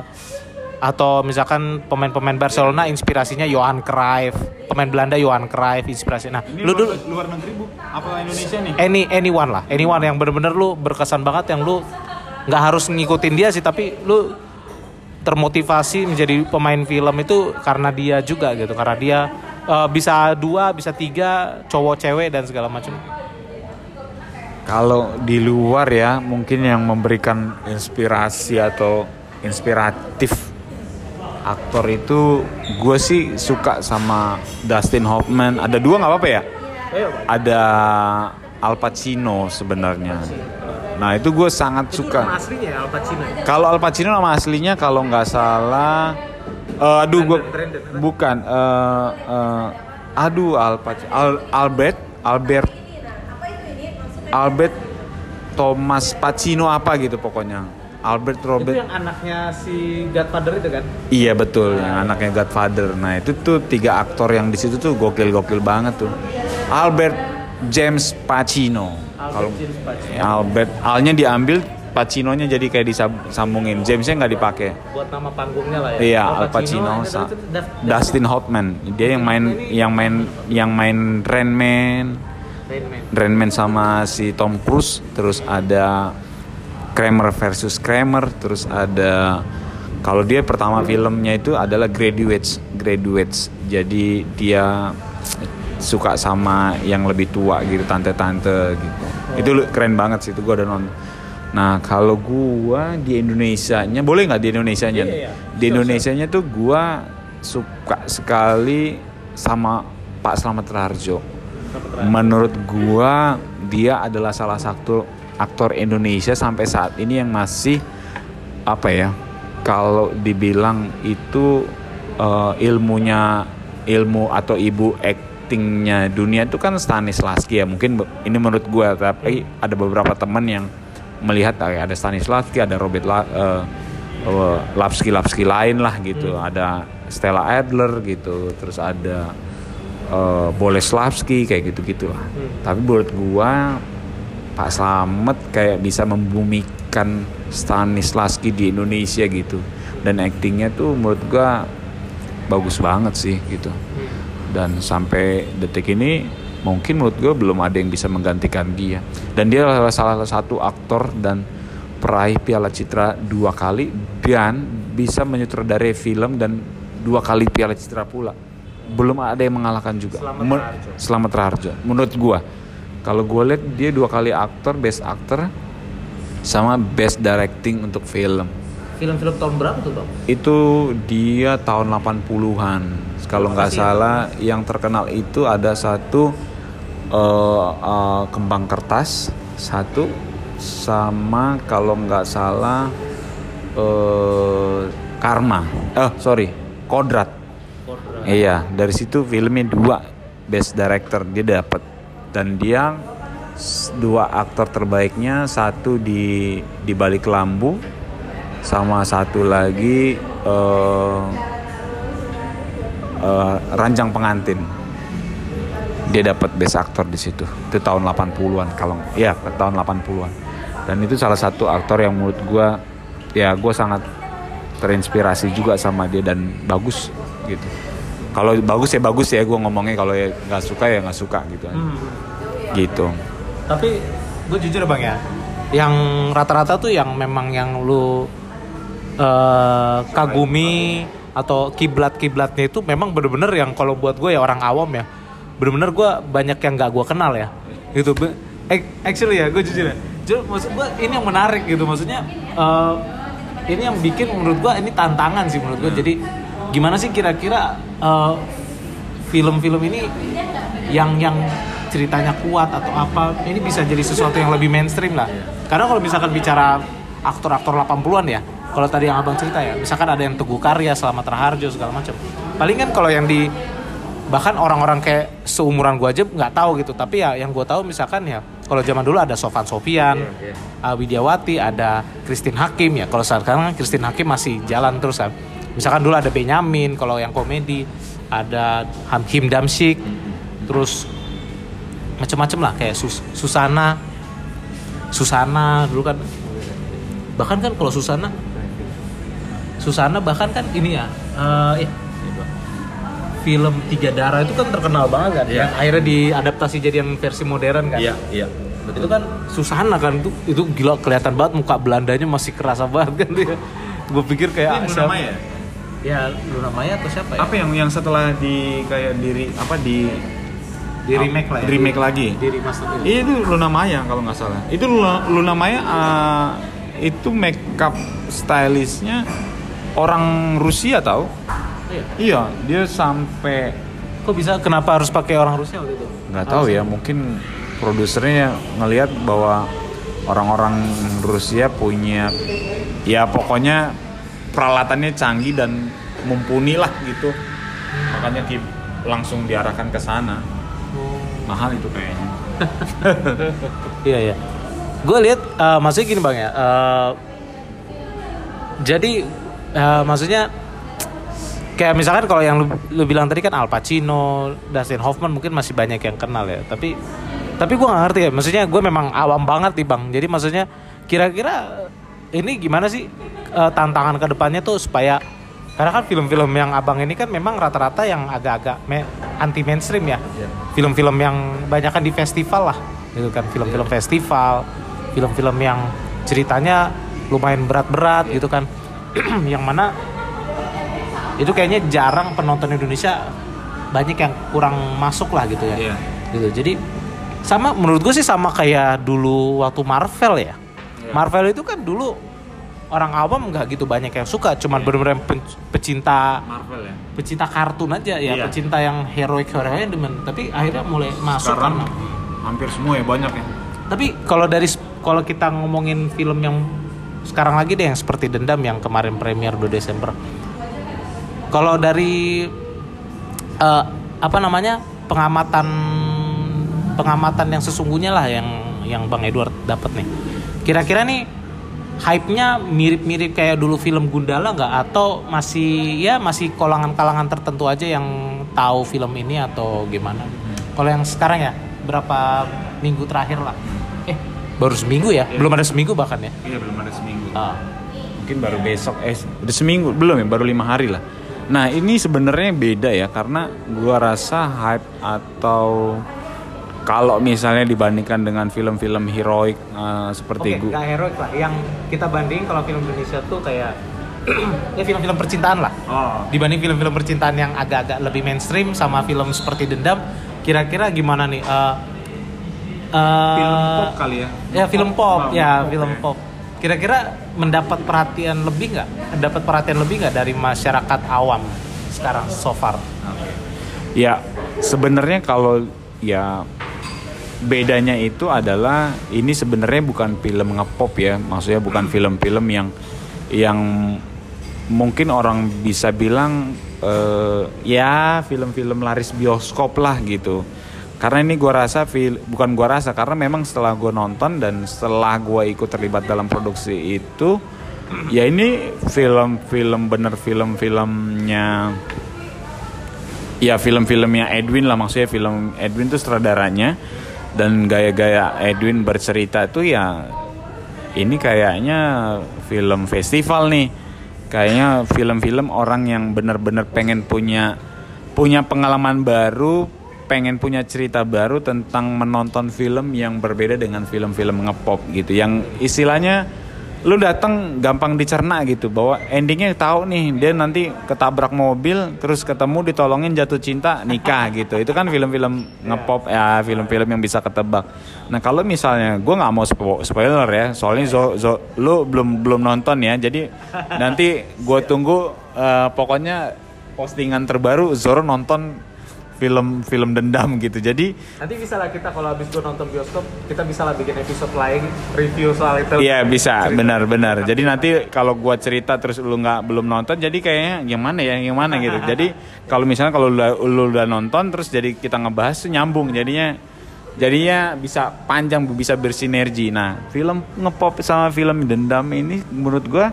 atau misalkan pemain-pemain Barcelona inspirasinya Johan Cruyff. Pemain Belanda Johan Cruyff inspirasi. Nah Ini lu luar, dulu luar negeri bu? Apa Indonesia nih? any anyone lah. Anyone yang bener-bener lu berkesan banget yang lu nggak harus ngikutin dia sih tapi lu termotivasi menjadi pemain film itu karena dia juga gitu karena dia eh, bisa dua bisa tiga cowok cewek dan segala macam Kalau di luar ya mungkin yang memberikan inspirasi atau inspiratif aktor itu gue sih suka sama Dustin Hoffman. Ada dua nggak apa-apa ya? Ada Al Pacino sebenarnya. Nah itu gue sangat suka. aslinya ya Al Pacino Kalau Al Pacino nama aslinya kalau nggak salah, eh, aduh gue bukan, eh, eh, aduh Al Pacino, Al- Albert, Albert, Albert Thomas Pacino apa gitu pokoknya, Albert itu Robert. yang anaknya si Godfather itu kan Iya betul, yang anaknya Godfather. Nah itu tuh tiga aktor yang di situ tuh gokil-gokil banget tuh. Albert James Pacino. Kalau James Pacino. Albert Alnya diambil Pacinonya jadi kayak disambungin. Jamesnya nggak dipakai. Buat nama panggungnya lah ya. Iya, Al Pacino, Daf- Dustin Hoffman. Dia yang main yang main yang main Rain Man, Rain Man. Rain Man sama si Tom Cruise. Terus ada Kramer versus Kramer. Terus ada kalau dia pertama filmnya itu adalah Graduates, Graduates. Jadi dia suka sama yang lebih tua gitu, tante-tante gitu. Itu keren banget sih itu gua udah nonton. Nah kalau gua di Indonesia-nya boleh nggak di Indonesia-nya? Iya, iya. Di Indonesia-nya tuh gua suka sekali sama Pak Slamet Raharjo. Menurut gua dia adalah salah satu aktor Indonesia sampai saat ini yang masih apa ya? Kalau dibilang itu eh, ilmunya ilmu atau ibu actingnya dunia itu kan Stanislavski ya. Mungkin ini menurut gua tapi ada beberapa teman yang melihat ah, ada Stanislavski ada Robert La, eh, eh, Lapski Lapski lain lah gitu. Ada Stella Adler gitu terus ada eh, Boleslavski kayak gitu gitulah tapi menurut gua Pak Slamet kayak bisa membumikan Stanislavski di Indonesia gitu. Dan aktingnya tuh menurut gua bagus banget sih gitu dan sampai detik ini mungkin menurut gue belum ada yang bisa menggantikan dia dan dia adalah salah satu aktor dan peraih Piala Citra dua kali dan bisa menyutradarai film dan dua kali Piala Citra pula. Belum ada yang mengalahkan juga. Slamet Men- Raharjo. Slamet Raharjo. Menurut gua kalau gue lihat dia dua kali aktor best actor sama best directing untuk film Film-film tahun berapa tuh bang? itu dia tahun 80-an kalau nggak Lokasi ya? salah yang terkenal itu ada satu eh, eh, kembang kertas satu sama kalau nggak salah eh karma. Eh sorry kodrat. Iya dari situ filmnya dua best director dia dapat dan dia dua aktor terbaiknya satu di di balik lampu sama satu lagi eh eh, ranjang pengantin. Dia dapat best actor di situ. Itu tahun 80-an kalau ya tahun 80-an dan itu salah satu aktor yang menurut gua ya gua sangat terinspirasi juga sama dia dan bagus gitu. Kalau bagus ya bagus ya gua ngomongnya. Kalau ya nggak suka ya nggak suka gitu. Hmm. gitu. Tapi gue jujur bang ya, yang rata-rata tuh yang memang yang lu eh, kagumi atau kiblat-kiblatnya itu memang bener-bener yang kalau buat gue ya orang awam ya, bener-bener gue banyak yang nggak gue kenal ya, gitu. Ac- Actually ya, gue jujur ya, jujur maksud gue ini yang menarik gitu, maksudnya eh, ini yang bikin menurut gue ini tantangan sih menurut gue. Jadi gimana sih kira-kira eh, film-film ini yang yang ceritanya kuat atau apa ini bisa jadi sesuatu yang lebih mainstream lah. Karena kalau misalkan bicara aktor-aktor 80-an ya kalau tadi yang abang cerita ya misalkan ada yang Teguh Karya Selamat Raharjo segala macam. Paling kan kalau yang di bahkan orang-orang kayak seumuran gua aja nggak tahu gitu. Tapi ya yang gua tahu misalkan ya kalau zaman dulu ada Sofan Sofian uh, Widiawati ada Christine Hakim ya. Kalau sekarang kan Christine Hakim masih jalan terus kan. Misalkan dulu ada Benyamin kalau yang komedi ada Ham Him Damsik terus macam-macam lah kayak Sus- Susana. Susana dulu kan. Bahkan kan kalau Susana Susana bahkan kan ini ya eh, ya, film Tiga Darah itu kan terkenal banget kan Iya. yang akhirnya diadaptasi jadi yang versi modern kan iya itu kan Susana kan itu itu gila kelihatan banget muka Belandanya masih kerasa banget kan dia gue pikir kayak Ini Luna siapa- Maya? ya Luna Maya atau siapa ya apa yang yang setelah di kayak diri apa di di remake lah ya Di remake lagi. di remaster itu. Iya itu Luna Maya kalau nggak salah. Itu Luna, Luna Maya uh, itu makeup stylistnya orang Rusia tahu? Iya. Iya, dia sampai kok bisa kenapa harus pakai orang Rusia waktu itu nggak tahu ya, mungkin produsernya ngelihat bahwa orang-orang Rusia punya ya pokoknya peralatannya canggih dan mumpuni lah gitu. Makanya di, langsung diarahkan ke sana. Mahal itu kayaknya. Iya iya. Gue lihat eh, maksudnya gini bang ya. eh, jadi eh, maksudnya kayak misalkan kalau yang lu, lu bilang tadi kan Al Pacino, Dustin Hoffman mungkin masih banyak yang kenal ya. Tapi tapi gue gak ngerti ya. Maksudnya gue memang awam banget nih bang. Jadi maksudnya kira-kira ini gimana sih eh, tantangan ke depannya tuh supaya karena kan film-film yang abang ini kan memang rata-rata yang agak-agak me- anti mainstream ya Iya. film-film yang banyak di festival lah gitu kan film-film festival film-film yang ceritanya lumayan berat-berat gitu kan yang mana itu kayaknya jarang penonton Indonesia banyak yang kurang masuk lah gitu ya. Iya. gitu. Jadi sama menurut gue sih sama kayak dulu waktu Marvel ya. Iya. Marvel itu kan dulu orang awam nggak gitu banyak yang suka cuman bener-bener pen- pecinta Marvel ya. pecinta kartun aja ya Iya. pecinta yang heroik heroiknya demen tapi akhirnya mulai masuk sekarang kan hampir semua ya banyak ya. Tapi kalau dari kalau kita ngomongin film yang sekarang lagi deh yang seperti Dendam yang kemarin premier 2 Desember. Kalau dari eh, apa namanya pengamatan pengamatan yang sesungguhnya lah yang yang Bang Edward dapat nih. Kira-kira nih hype-nya mirip-mirip kayak dulu film Gundala nggak atau masih ya masih kalangan-kalangan tertentu aja yang tahu film ini atau gimana? Kalau yang sekarang ya berapa minggu terakhir lah? Baru seminggu ya? Belum ada seminggu bahkan ya? iya belum ada seminggu Ah. mungkin baru besok eh udah seminggu belum ya baru lima hari lah nah ini sebenarnya beda ya karena gua rasa hype atau kalau misalnya dibandingkan dengan film-film heroik eh, seperti Oke, gua nggak heroik lah. Yang kita bandingin kalau film Indonesia tuh kayak ya film-film percintaan lah. oh Dibanding film-film percintaan yang agak-agak lebih mainstream sama film seperti Dendam, kira-kira gimana nih? Eh, eh, film pop kali ya Ya film pop, Oh, ya pop film pop. Kira-kira mendapat perhatian lebih nggak? Mendapat perhatian lebih nggak dari masyarakat awam sekarang so far? Ya, sebenarnya kalau ya bedanya itu adalah ini sebenarnya bukan film ngepop ya, maksudnya bukan film-film yang yang mungkin orang bisa bilang eh, ya film-film laris bioskop lah gitu. Karena ini gua rasa bukan gua rasa karena memang setelah gua nonton dan setelah gua ikut terlibat dalam produksi itu ya ini film-film bener film-filmnya ya film-filmnya Edwin lah maksudnya film Edwin tuh sutradaranya dan gaya-gaya Edwin bercerita tuh ya ini kayaknya film festival nih. Kayaknya film-film orang yang bener-bener pengen punya punya pengalaman baru pengen punya cerita baru tentang menonton film yang berbeda dengan film-film ngepop gitu. Yang istilahnya lu datang gampang dicerna gitu. Bahwa endingnya tahu nih dia nanti ketabrak mobil terus ketemu ditolongin jatuh cinta nikah gitu. Itu kan film-film ngepop ya film-film yang bisa ketebak. Nah kalau misalnya gue nggak mau spo- spoiler ya soalnya zo, zo- lu belum belum nonton ya. Jadi nanti gue tunggu eh, pokoknya postingan terbaru Zoro nonton film film dendam gitu jadi Nanti bisa lah kita kalau habis gue nonton bioskop, kita bisa lah bikin episode lain review soal itu. Iya bisa Cerita. benar-benar. Jadi nanti kalau gua cerita terus lu nggak belum nonton, jadi kayaknya yang mana ya, yang mana gitu. Jadi kalau misalnya kalau lu, udah- lu udah nonton terus jadi kita ngebahas tuh nyambung jadinya jadinya bisa panjang bisa bersinergi. Nah film ngepop sama film dendam ini menurut gua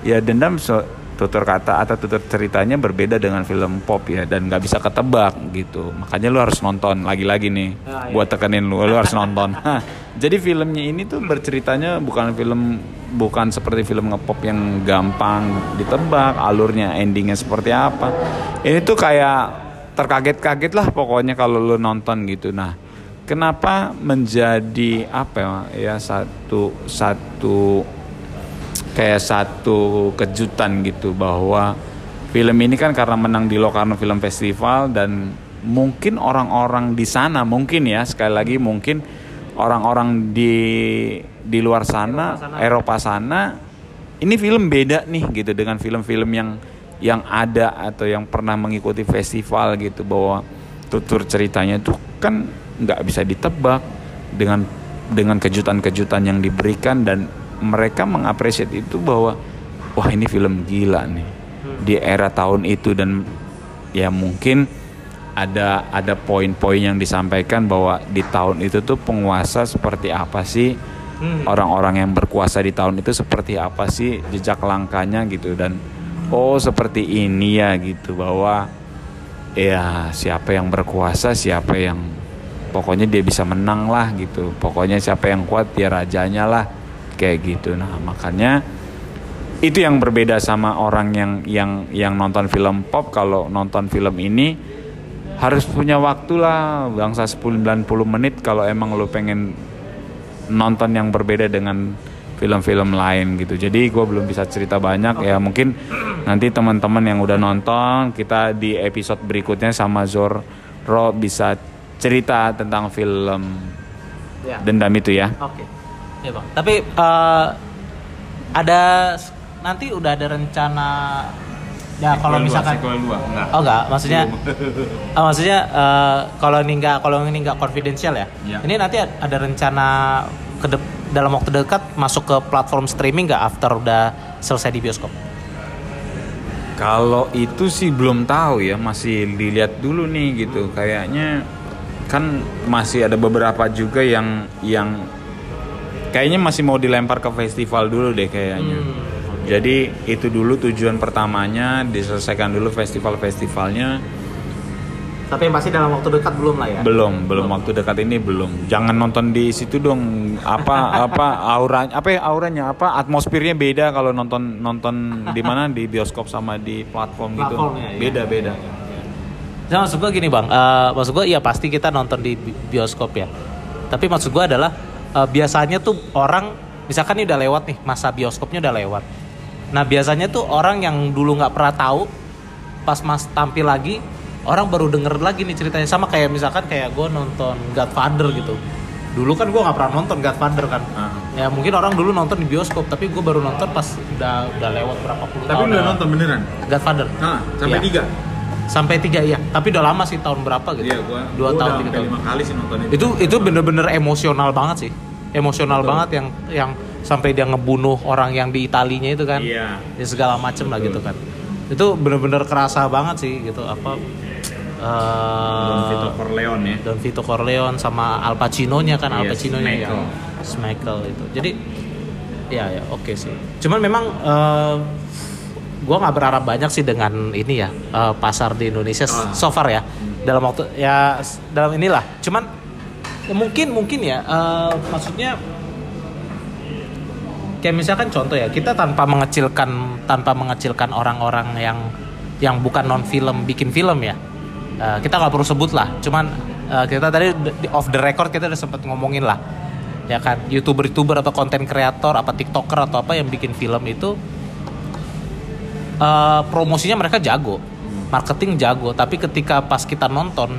ya dendam so- tutur kata atau tutur ceritanya berbeda dengan film pop ya dan nggak bisa ketebak gitu. Makanya lu harus nonton lagi-lagi nih. Ah, iya. Buat tekenin lu, lu harus nonton. Jadi filmnya ini tuh berceritanya bukan film bukan seperti film ngepop yang gampang ditebak alurnya, endingnya seperti apa. Ini tuh kayak terkaget-kaget lah pokoknya kalau lu nonton gitu. Nah, kenapa menjadi apa ya, ya satu satu kayak satu kejutan gitu bahwa film ini kan karena menang di Locarno Film Festival dan mungkin orang-orang di sana mungkin ya sekali lagi mungkin orang-orang di di luar sana Eropa sana. Eropa sana ini film beda nih gitu dengan film-film yang yang ada atau yang pernah mengikuti festival gitu bahwa tutur ceritanya tuh kan nggak bisa ditebak dengan dengan kejutan-kejutan yang diberikan dan mereka mengapresiasi itu bahwa wah ini film gila nih. Di era tahun itu dan ya mungkin ada ada poin-poin yang disampaikan bahwa di tahun itu tuh penguasa seperti apa sih? Hmm. orang-orang yang berkuasa di tahun itu seperti apa sih jejak langkahnya gitu? Dan oh seperti ini ya gitu bahwa ya siapa yang berkuasa siapa yang pokoknya dia bisa menang lah gitu. Pokoknya siapa yang kuat dia rajanya lah kayak gitu. Nah makanya itu yang berbeda sama orang yang yang yang nonton film pop. Kalau nonton film ini harus punya waktu lah bangsa 10-90 menit. Kalau emang lo pengen nonton yang berbeda dengan film-film lain gitu. Jadi gue belum bisa cerita banyak. Ya mungkin nanti teman-teman yang udah nonton kita di episode berikutnya sama Zorro bisa cerita tentang film Ya. dendam itu ya. Oke. Iya bang. Tapi eh, ada nanti udah ada rencana ya kalau misalkan enggak oh enggak maksudnya oh, maksudnya eh, kalau ini enggak kalau ini enggak konfidensial ya. Ya. Ini nanti ada rencana ke dep- dalam waktu dekat masuk ke platform streaming nggak after udah selesai di bioskop? Kalau itu sih belum tahu ya, masih dilihat dulu nih gitu. Kayaknya kan masih ada beberapa juga yang yang kayaknya masih mau dilempar ke festival dulu deh kayaknya. Jadi itu dulu tujuan pertamanya diselesaikan dulu festival-festivalnya. Tapi yang pasti dalam waktu dekat belum lah ya. Belum, belum waktu dekat ini belum. Jangan nonton di situ dong. Apa apa auranya apa ya auranya apa atmosfernya beda kalau nonton nonton di mana di bioskop sama di platform gitu. Platformnya, ya. Beda beda. Nah, maksud gue gini bang, Eh, maksud gue ya pasti kita nonton di bi- bioskop ya. Tapi maksud gue adalah eh, biasanya tuh orang, misalkan ini udah lewat nih masa bioskopnya udah lewat. Nah biasanya tuh orang yang dulu nggak pernah tahu, pas mas tampil lagi, orang baru denger lagi nih ceritanya sama kayak misalkan kayak gue nonton Godfather gitu. Dulu kan gue nggak pernah nonton Godfather kan. Ah. Ya mungkin orang dulu nonton di bioskop, tapi gue baru nonton pas udah udah lewat berapa puluh tahun. ya. beneran? Godfather. Nah, sampai Iya. tiga. Sampai tiga iya, tapi udah lama sih tahun berapa gitu? Iya, gua Dua gua tahun tiga tahun. lima kali sih nonton itu. Itu itu bener-bener emosional banget sih, emosional Betul. banget yang yang sampai dia ngebunuh orang yang di Italinya itu kan, Iya. ya segala macem lah Betul. gitu kan. Itu bener-bener kerasa banget sih gitu apa. eh, Don Vito Corleone ya. Don Vito Corleone sama Al Pacino-nya kan Al Iya, Pacino-nya Schmeichel. yang Schmeichel itu. Jadi ya ya oke sih. Cuman memang eh, gua nggak berharap banyak sih dengan ini ya eh, pasar di Indonesia Ah. so far ya dalam waktu ya dalam inilah. Cuman ya mungkin mungkin ya eh, maksudnya kayak misalkan contoh ya kita tanpa mengecilkan tanpa mengecilkan orang-orang yang yang bukan non film bikin film ya Eh, kita nggak perlu sebut lah cuman eh, kita tadi di off the record kita udah sempat ngomongin lah ya kan youtuber youtuber atau konten kreator apa tiktoker atau apa yang bikin film itu eh, promosinya mereka jago. Marketing jago. Tapi ketika pas kita nonton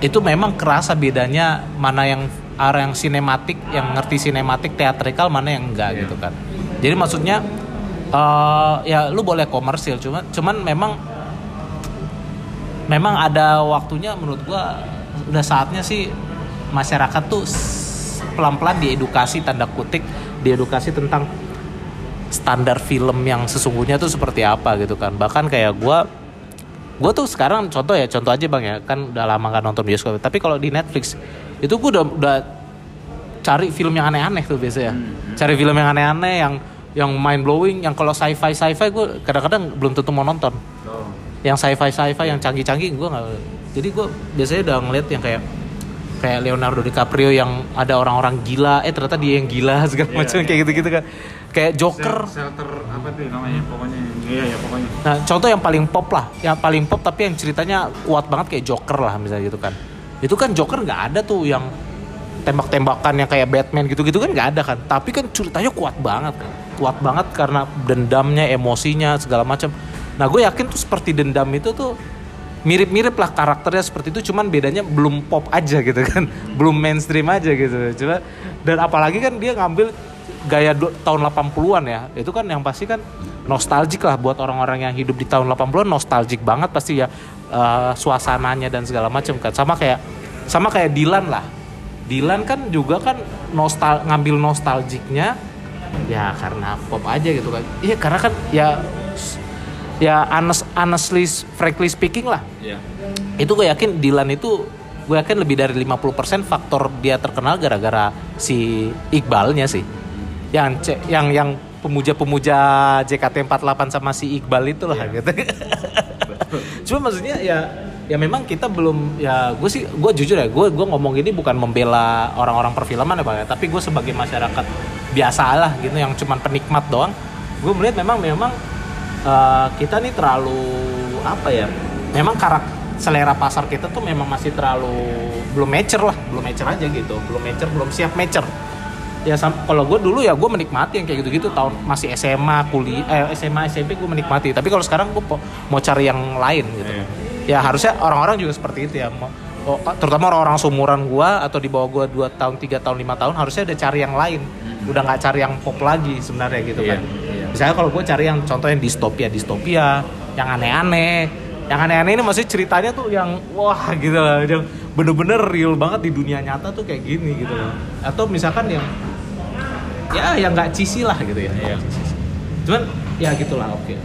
itu memang kerasa bedanya mana yang arah yang sinematik yang ngerti sinematik teatrikal mana yang enggak Iya. gitu kan. Jadi maksudnya eh ya lu boleh komersil cuman cuman memang memang ada waktunya menurut gua udah saatnya sih masyarakat tuh pelan-pelan diedukasi tanda kutik diedukasi tentang standar film yang sesungguhnya tuh seperti apa gitu kan. Bahkan kayak gua gue tuh sekarang contoh ya contoh aja bang ya. Kan udah lama gak nonton bioskop. Tapi kalau di Netflix itu gue udah udah cari film yang aneh-aneh tuh biasanya. Cari film yang aneh-aneh yang yang mind blowing yang kalau sci-fi sci-fi gue kadang-kadang belum tentu mau nonton. Oh. yang sci-fi sci-fi yang canggih-canggih gue nggak jadi gue biasanya udah ngeliat yang kayak kayak Leonardo DiCaprio yang ada orang-orang gila eh ternyata dia yang gila segala Iya, macam iya. kayak gitu-gitu kan kayak Joker Shelter apa tuh namanya pokoknya. Iya ya pokoknya. Nah, contoh yang paling pop lah, yang paling pop tapi yang ceritanya kuat banget kayak Joker lah misalnya gitu kan. Itu kan Joker nggak ada tuh yang tembak-tembakan yang kayak Batman gitu-gitu kan nggak ada kan. Tapi kan ceritanya kuat banget kan. Kuat banget karena dendamnya, emosinya segala macam. Nah, gue yakin tuh seperti dendam itu tuh mirip-mirip lah karakternya seperti itu cuman bedanya belum pop aja gitu kan. Belum mainstream aja gitu. Coba dan apalagi kan dia ngambil gaya du- tahun 80-an ya. Itu kan yang pasti kan nostalgic lah buat orang-orang yang hidup di tahun 80-an nostalgic banget pasti ya eh, suasananya dan segala macam kan. Sama kayak sama kayak Dilan lah. Dilan kan juga kan nostal ngambil nostalgiknya ya karena pop aja gitu kan. Iya karena kan ya ya honest, honestly frankly speaking lah. Iya. itu gue yakin Dilan itu gue yakin lebih dari 50% faktor dia terkenal gara-gara si Iqbalnya sih. Yang yang yang pemuja-pemuja JKT48 sama si Iqbal itu lah gitu. Cuma maksudnya ya ya memang kita belum ya gue sih gue jujur ya gue gue ngomong ini bukan membela orang-orang perfilman ya pak ya. Tapi gue sebagai masyarakat biasa lah gitu yang cuman penikmat doang. Gue melihat memang memang uh, kita nih terlalu apa ya memang karakter selera pasar kita tuh memang masih terlalu belum mature lah belum mature aja gitu belum mature belum siap mature ya kalau gue dulu ya gue menikmati yang kayak gitu-gitu tahun masih SMA kuliah eh, SMA SMP gue menikmati tapi kalau sekarang gue mau cari yang lain gitu yeah. ya harusnya orang-orang juga seperti itu ya oh, terutama orang-orang seumuran gue atau di bawah gue dua tahun tiga tahun lima tahun harusnya udah cari yang lain hmm. udah nggak cari yang pop lagi sebenarnya gitu yeah. kan yeah. Misalnya kalau gue cari yang contohnya distopia distopia yang aneh-aneh. Yang aneh-aneh ini maksudnya ceritanya tuh yang wah gitu lah yang bener-bener real banget di dunia nyata tuh kayak gini gitu loh. Atau misalkan yang ya yang nggak cisi lah gitu ya. Yeah. cuman ya gitulah oke. Okay.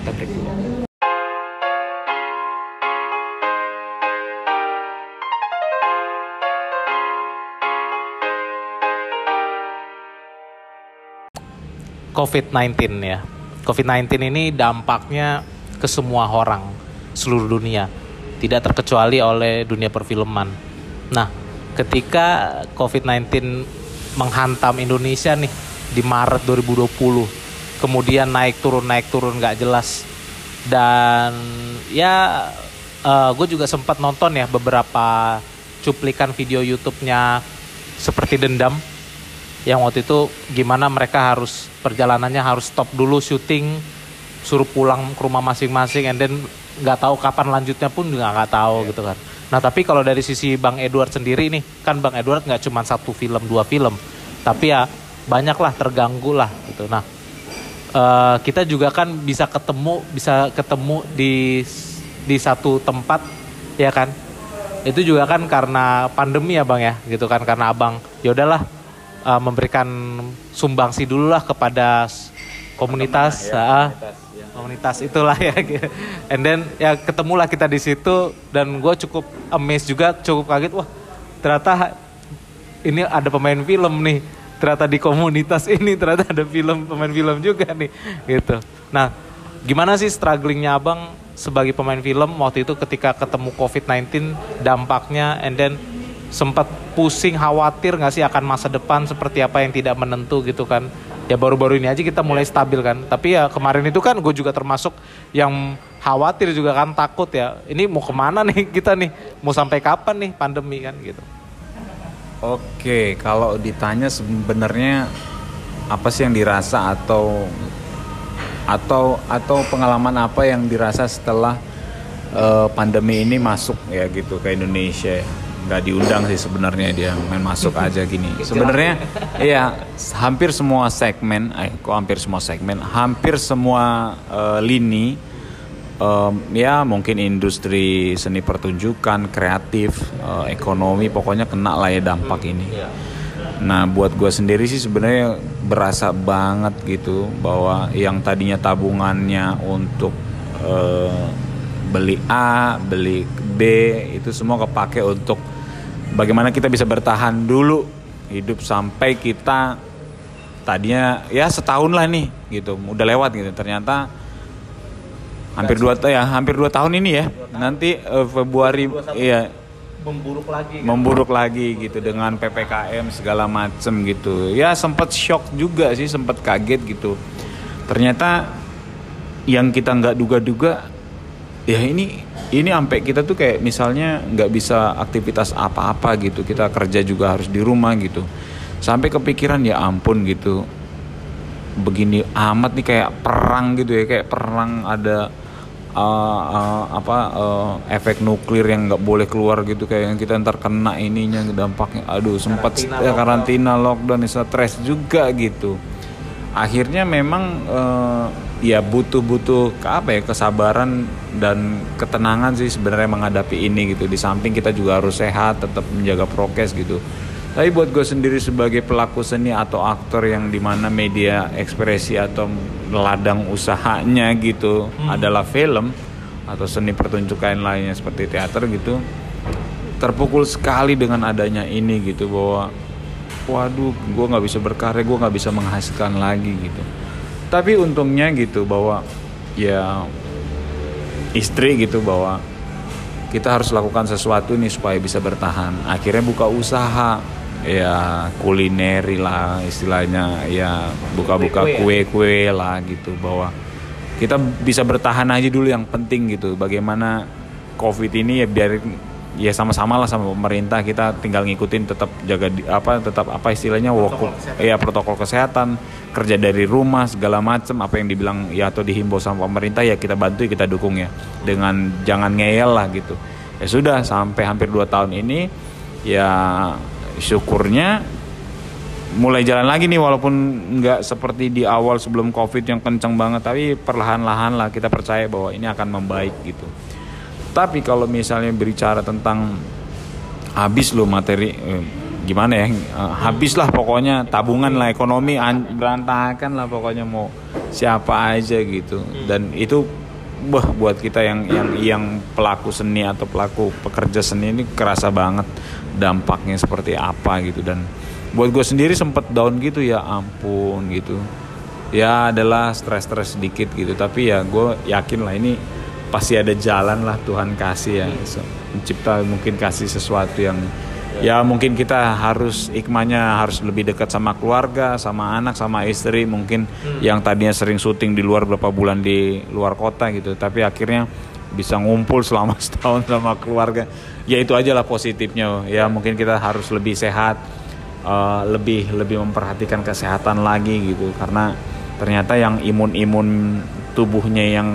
kita break dulu COVID-19 ya. COVID-19 ini dampaknya ke semua orang seluruh dunia, tidak terkecuali oleh dunia perfilman. Nah, ketika COVID-19 menghantam Indonesia nih di Maret 2020, kemudian naik turun naik turun nggak jelas, dan ya uh, eh, gue juga sempat nonton ya beberapa cuplikan video YouTube-nya seperti dendam yang waktu itu gimana mereka harus perjalanannya harus stop dulu syuting suruh pulang ke rumah masing-masing and then nggak tahu kapan lanjutnya pun juga nggak tahu yeah. gitu kan. Nah tapi kalau dari sisi bang Edward sendiri nih kan bang Edward nggak cuma satu film dua film tapi ya banyaklah terganggu lah gitu. Nah uh, kita juga kan bisa ketemu bisa ketemu di di satu tempat ya kan? Itu juga kan karena pandemi ya bang ya gitu kan karena abang ya udahlah uh, memberikan sumbangsi dulu lah kepada komunitas, ya, uh, komunitas, ya. komunitas itulah ya. And then ya ketemulah kita di situ dan gue cukup amazed juga, cukup kaget wah ternyata ini ada pemain film nih. Ternyata di komunitas ini ternyata ada film pemain film juga nih gitu. Nah, gimana sih strugglingnya abang sebagai pemain film waktu itu ketika ketemu COVID-19 dampaknya and then sempat pusing khawatir nggak sih akan masa depan seperti apa yang tidak menentu gitu kan? Ya baru-baru ini aja kita mulai stabil kan? Tapi ya kemarin itu kan gue juga termasuk yang khawatir juga kan takut ya. Ini mau ke mana nih kita nih? Mau sampai kapan nih pandemi kan gitu? Oke kalau ditanya sebenarnya apa sih yang dirasa atau atau atau pengalaman apa yang dirasa setelah uh, pandemi ini masuk ya gitu ke Indonesia nggak diundang sih sebenarnya dia main masuk aja gini. Sebenarnya iya hampir semua segmen eh kok hampir semua segmen hampir semua uh, lini um, ya mungkin industri seni pertunjukan kreatif uh, ekonomi pokoknya kena lah ya dampak ini. Iya. nah buat gue sendiri sih sebenarnya berasa banget gitu bahwa yang tadinya tabungannya untuk uh, beli A, beli B itu semua kepake untuk bagaimana kita bisa bertahan dulu hidup sampai kita tadinya ya setahun lah nih gitu. Udah lewat gitu. Ternyata hampir dua ya hampir dua tahun ini ya. Nanti uh, Februari iya. memburuk lagi kan? memburuk lagi gitu dengan ppkm segala macem gitu. Ya sempat shock juga sih sempat kaget gitu. Ternyata yang kita nggak duga-duga ya ini ini sampai kita tuh kayak misalnya nggak bisa aktivitas apa-apa gitu. Kita kerja juga harus di rumah gitu. Sampai kepikiran ya ampun gitu. Begini amat nih kayak perang gitu ya. Kayak perang ada uh, uh, apa uh, efek nuklir yang nggak boleh keluar gitu. Kayak yang kita ntar kena ininya dampaknya. Aduh sempat karantina, ya, karantina lockdown, lockdown stres juga gitu. Akhirnya memang uh, ya butuh-butuh apa ya kesabaran dan ketenangan sih sebenarnya menghadapi ini gitu. Di samping kita juga harus sehat tetap menjaga prokes gitu. Tapi buat gue sendiri sebagai pelaku seni atau aktor yang di mana media ekspresi atau ladang usahanya gitu hmm. adalah film atau seni pertunjukan lainnya seperti teater gitu terpukul sekali dengan adanya ini gitu bahwa waduh gue nggak bisa berkarya gue nggak bisa menghasilkan lagi gitu tapi untungnya gitu bahwa ya istri gitu bahwa kita harus lakukan sesuatu nih supaya bisa bertahan. Akhirnya buka usaha ya kulineri lah istilahnya ya buka-buka kue-kue lah gitu bahwa kita bisa bertahan aja dulu yang penting gitu. Bagaimana covid ini ya biar ya sama-sama lah sama pemerintah. Kita tinggal ngikutin tetap jaga di, apa tetap apa istilahnya protokol ya protokol kesehatan kerja dari rumah segala macam apa yang dibilang ya atau dihimbau sama pemerintah ya kita bantu kita dukung ya. Dengan jangan ngeyel lah gitu. Ya sudah sampai hampir dua tahun ini ya syukurnya mulai jalan lagi nih walaupun nggak seperti di awal sebelum covid yang kencang banget tapi perlahan-lahan lah kita percaya bahwa ini akan membaik gitu tapi kalau misalnya berbicara tentang habis lo materi eh, gimana ya? Uh, habis lah pokoknya tabungan lah ekonomi berantakan lah pokoknya mau siapa aja gitu. Dan itu wah buat kita yang yang yang pelaku seni atau pelaku pekerja seni ini kerasa banget dampaknya seperti apa gitu. Dan buat gue sendiri sempet down gitu ya ampun gitu. Ya adalah stres-stres sedikit gitu. Tapi ya gue yakin lah ini pasti ada jalan lah Tuhan kasih ya. So, mencipta mungkin kasih sesuatu yang ya mungkin kita harus ikmanya harus lebih dekat sama keluarga sama anak sama istri mungkin hmm. yang tadinya sering syuting di luar berapa bulan di luar kota gitu. Tapi akhirnya bisa ngumpul selama setahun sama keluarga. Ya itu aja lah positifnya. Ya mungkin kita harus lebih sehat uh, lebih lebih memperhatikan kesehatan lagi gitu. Karena ternyata yang imun-imun tubuhnya yang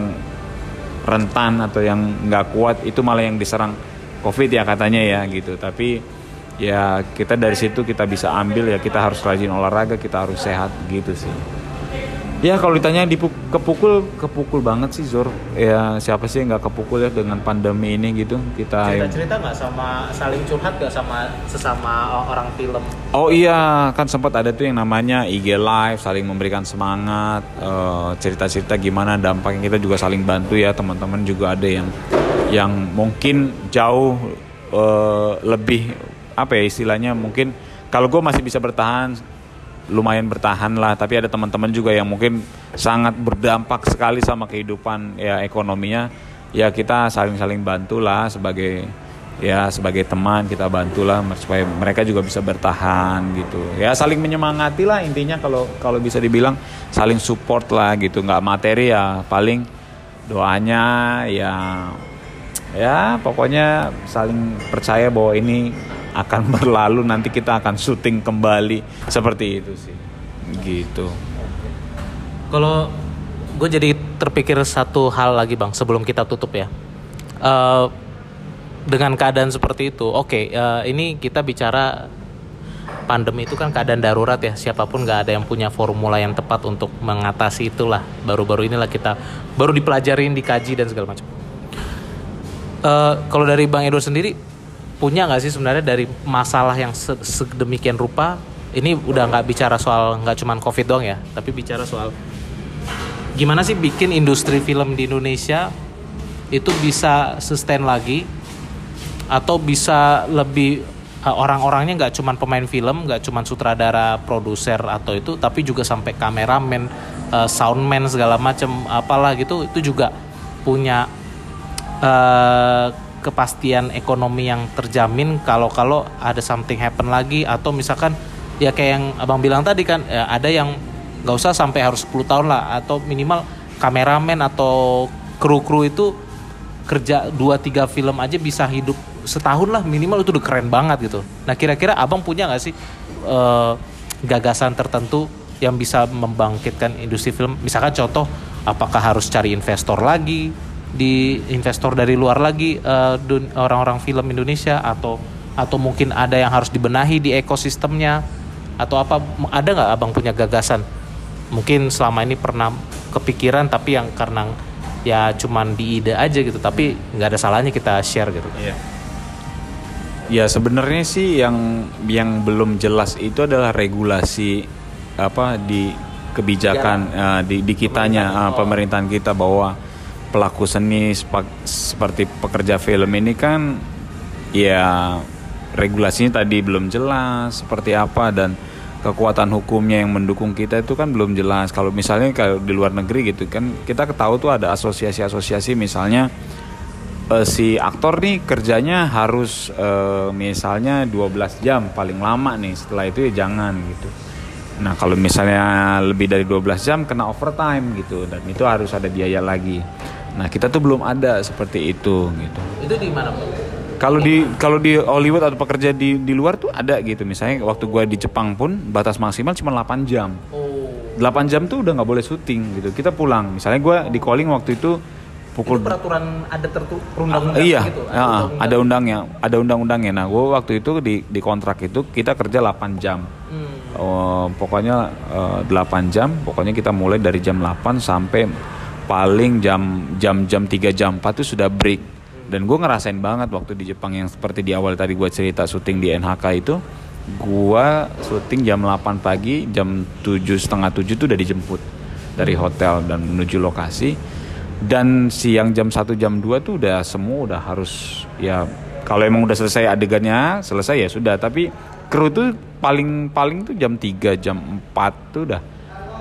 rentan atau yang nggak kuat itu malah yang diserang covid ya katanya ya gitu. Tapi ya kita dari situ kita bisa ambil ya kita harus rajin olahraga kita harus sehat gitu sih ya kalau ditanya di kepukul kepukul banget sih Zor. Ya siapa sih nggak kepukul ya dengan pandemi ini gitu? Kita cerita cerita nggak sama saling curhat nggak sama sesama orang film? Oh iya kan sempat ada tuh yang namanya IG live saling memberikan semangat uh, eh, cerita cerita gimana dampaknya. Kita juga saling bantu ya teman-teman juga ada yang yang mungkin jauh uh, lebih apa ya istilahnya mungkin kalau gue masih bisa bertahan lumayan bertahan lah. Tapi ada teman-teman juga yang mungkin sangat berdampak sekali sama kehidupan ya ekonominya. Ya kita saling-saling bantulah sebagai ya sebagai teman kita bantulah supaya mereka juga bisa bertahan gitu. Ya saling menyemangati lah intinya kalau kalau bisa dibilang. Saling support lah gitu. Nggak materi ya paling doanya ya ya pokoknya saling percaya bahwa ini akan berlalu nanti kita akan syuting kembali. Seperti itu sih. Gitu. Kalau gue jadi terpikir satu hal lagi bang sebelum kita tutup ya. Uh, dengan keadaan seperti itu oke okay, uh, eh, ini kita bicara pandemi itu kan keadaan darurat ya. Siapa pun nggak ada yang punya formula yang tepat untuk mengatasi itulah. Baru-baru inilah kita baru dipelajarin dikaji dan segala macam. Uh, kalau dari bang Edo sendiri punya nggak sih sebenarnya dari masalah yang sedemikian rupa? Ini udah nggak bicara soal nggak cuman covid doang ya tapi bicara soal gimana sih bikin industri film di Indonesia itu bisa sustain lagi atau bisa lebih uh, orang-orangnya nggak cuman pemain film nggak cuman sutradara produser atau itu tapi juga sampai kameramen uh, soundman segala macam apalah gitu itu juga punya uh, kepastian ekonomi yang terjamin kalau kalau ada something happen lagi atau misalkan ya kayak yang abang bilang tadi kan ya ada yang nggak usah sampai harus 10 tahun lah atau minimal kameramen atau kru-kru itu kerja 2-3 film aja bisa hidup setahun lah minimal itu udah keren banget gitu. Nah kira-kira abang punya nggak sih uh, gagasan tertentu yang bisa membangkitkan industri film? Misalkan contoh apakah harus cari investor lagi di investor dari luar lagi uh, orang-orang film Indonesia atau atau mungkin ada yang harus dibenahi di ekosistemnya atau apa ada nggak abang punya gagasan mungkin selama ini pernah kepikiran tapi yang karena ya cuman di ide aja gitu tapi nggak ada salahnya kita share gitu iya. ya sebenarnya sih yang yang belum jelas itu adalah regulasi apa di kebijakan ya. uh, di di kitanya pemerintahan, uh, pemerintahan kita bahwa pelaku seni seperti pekerja film ini kan ya regulasinya tadi belum jelas seperti apa dan kekuatan hukumnya yang mendukung kita itu kan belum jelas. Kalau misalnya kalau di luar negeri gitu kan kita ketahui tuh ada asosiasi-asosiasi misalnya eh, si aktor nih kerjanya harus eh, misalnya 12 jam paling lama nih setelah itu ya jangan gitu nah kalau misalnya lebih dari 12 jam kena overtime gitu dan itu harus ada biaya lagi nah kita tuh belum ada seperti itu gitu. Itu di mana, Bang? kalau di kalau di Hollywood atau pekerja di di luar tuh ada gitu. Misalnya waktu gua di Jepang pun batas maksimal cuma 8 jam. Oh. 8 jam tuh udah nggak boleh syuting gitu. Kita pulang. Misalnya gua di calling waktu itu pukul Itu peraturan ada tertu perundang-undang iya. gitu. ya, ada undangnya ada undang-undangnya. Nah gua waktu itu di di kontrak itu kita kerja 8 jam. Hmm. Oh, pokoknya eh, 8 jam. Pokoknya kita mulai dari jam 8 sampai paling jam jam jam 3 jam 4 tuh sudah break. Dan gue ngerasain banget waktu di Jepang yang seperti di awal tadi gue cerita syuting di NHK itu gue syuting jam 8 pagi jam 7 setengah 7 tuh udah dijemput dari hotel dan menuju lokasi. Dan siang jam 1 jam 2 tuh udah semua udah harus ya kalau emang udah selesai adegannya selesai ya sudah. Tapi kru tuh paling paling tuh jam 3 jam 4 tuh udah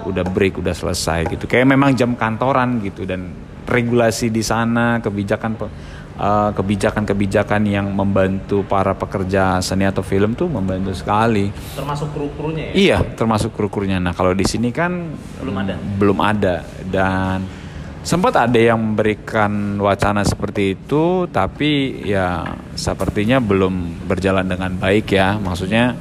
udah break udah selesai gitu kayak memang jam kantoran gitu dan regulasi di sana kebijakan eh, kebijakan-kebijakan yang membantu para pekerja seni atau film tuh membantu sekali Termasuk kru-krunya ya? Iya, termasuk kru-krunya. Nah, kalau di sini kan Belum ada. Belum ada dan sempat ada yang memberikan wacana seperti itu, tapi ya sepertinya belum berjalan dengan baik ya. Maksudnya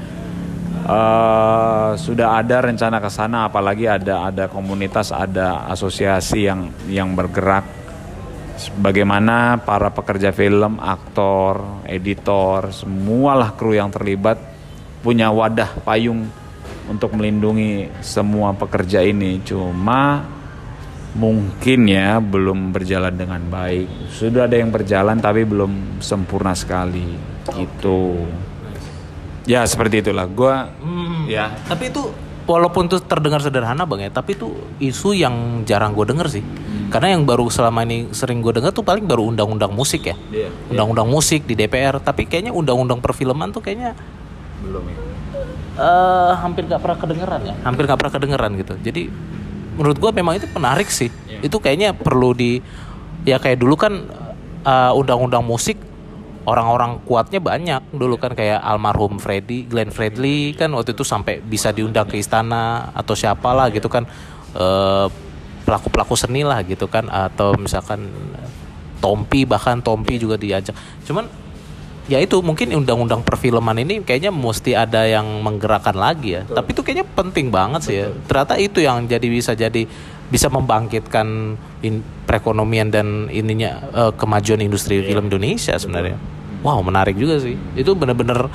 eh, sudah ada rencana ke sana, apalagi ada ada komunitas, ada asosiasi yang yang bergerak bagaimana para pekerja film, aktor, editor, semualah kru yang terlibat punya wadah payung untuk melindungi semua pekerja ini. Cuma mungkin ya belum berjalan dengan baik. Sudah ada yang berjalan tapi belum sempurna sekali gitu. Ya seperti itulah. Gua Hmm. ya Tapi itu walaupun itu terdengar sederhana bang ya, tapi itu isu yang jarang gue denger sih. Karena yang baru selama ini sering gue denger tuh paling baru undang-undang musik ya. Iya, Undang-undang musik di DPR. Tapi kayaknya undang-undang perfilman tuh kayaknya belum ya. eh hampir gak pernah kedengeran ya. Hampir gak pernah kedengeran gitu. Jadi menurut gue memang itu menarik sih. Itu kayaknya perlu di ya kayak dulu kan eh, undang-undang musik orang-orang kuatnya banyak dulu kan kayak almarhum Freddy, Glenn Fredly kan waktu itu sampai bisa diundang ke istana atau siapalah gitu kan eh, pelaku-pelaku seni lah gitu kan atau misalkan Tompi bahkan Tompi juga diajak. Cuman ya itu mungkin undang-undang perfilman ini kayaknya mesti ada yang menggerakkan lagi ya. Tapi itu kayaknya penting banget sih ya. Ternyata itu yang jadi bisa jadi bisa membangkitkan in- perekonomian dan ininya eh, kemajuan industri film Indonesia sebenarnya. Wow, menarik juga sih. Itu bener-bener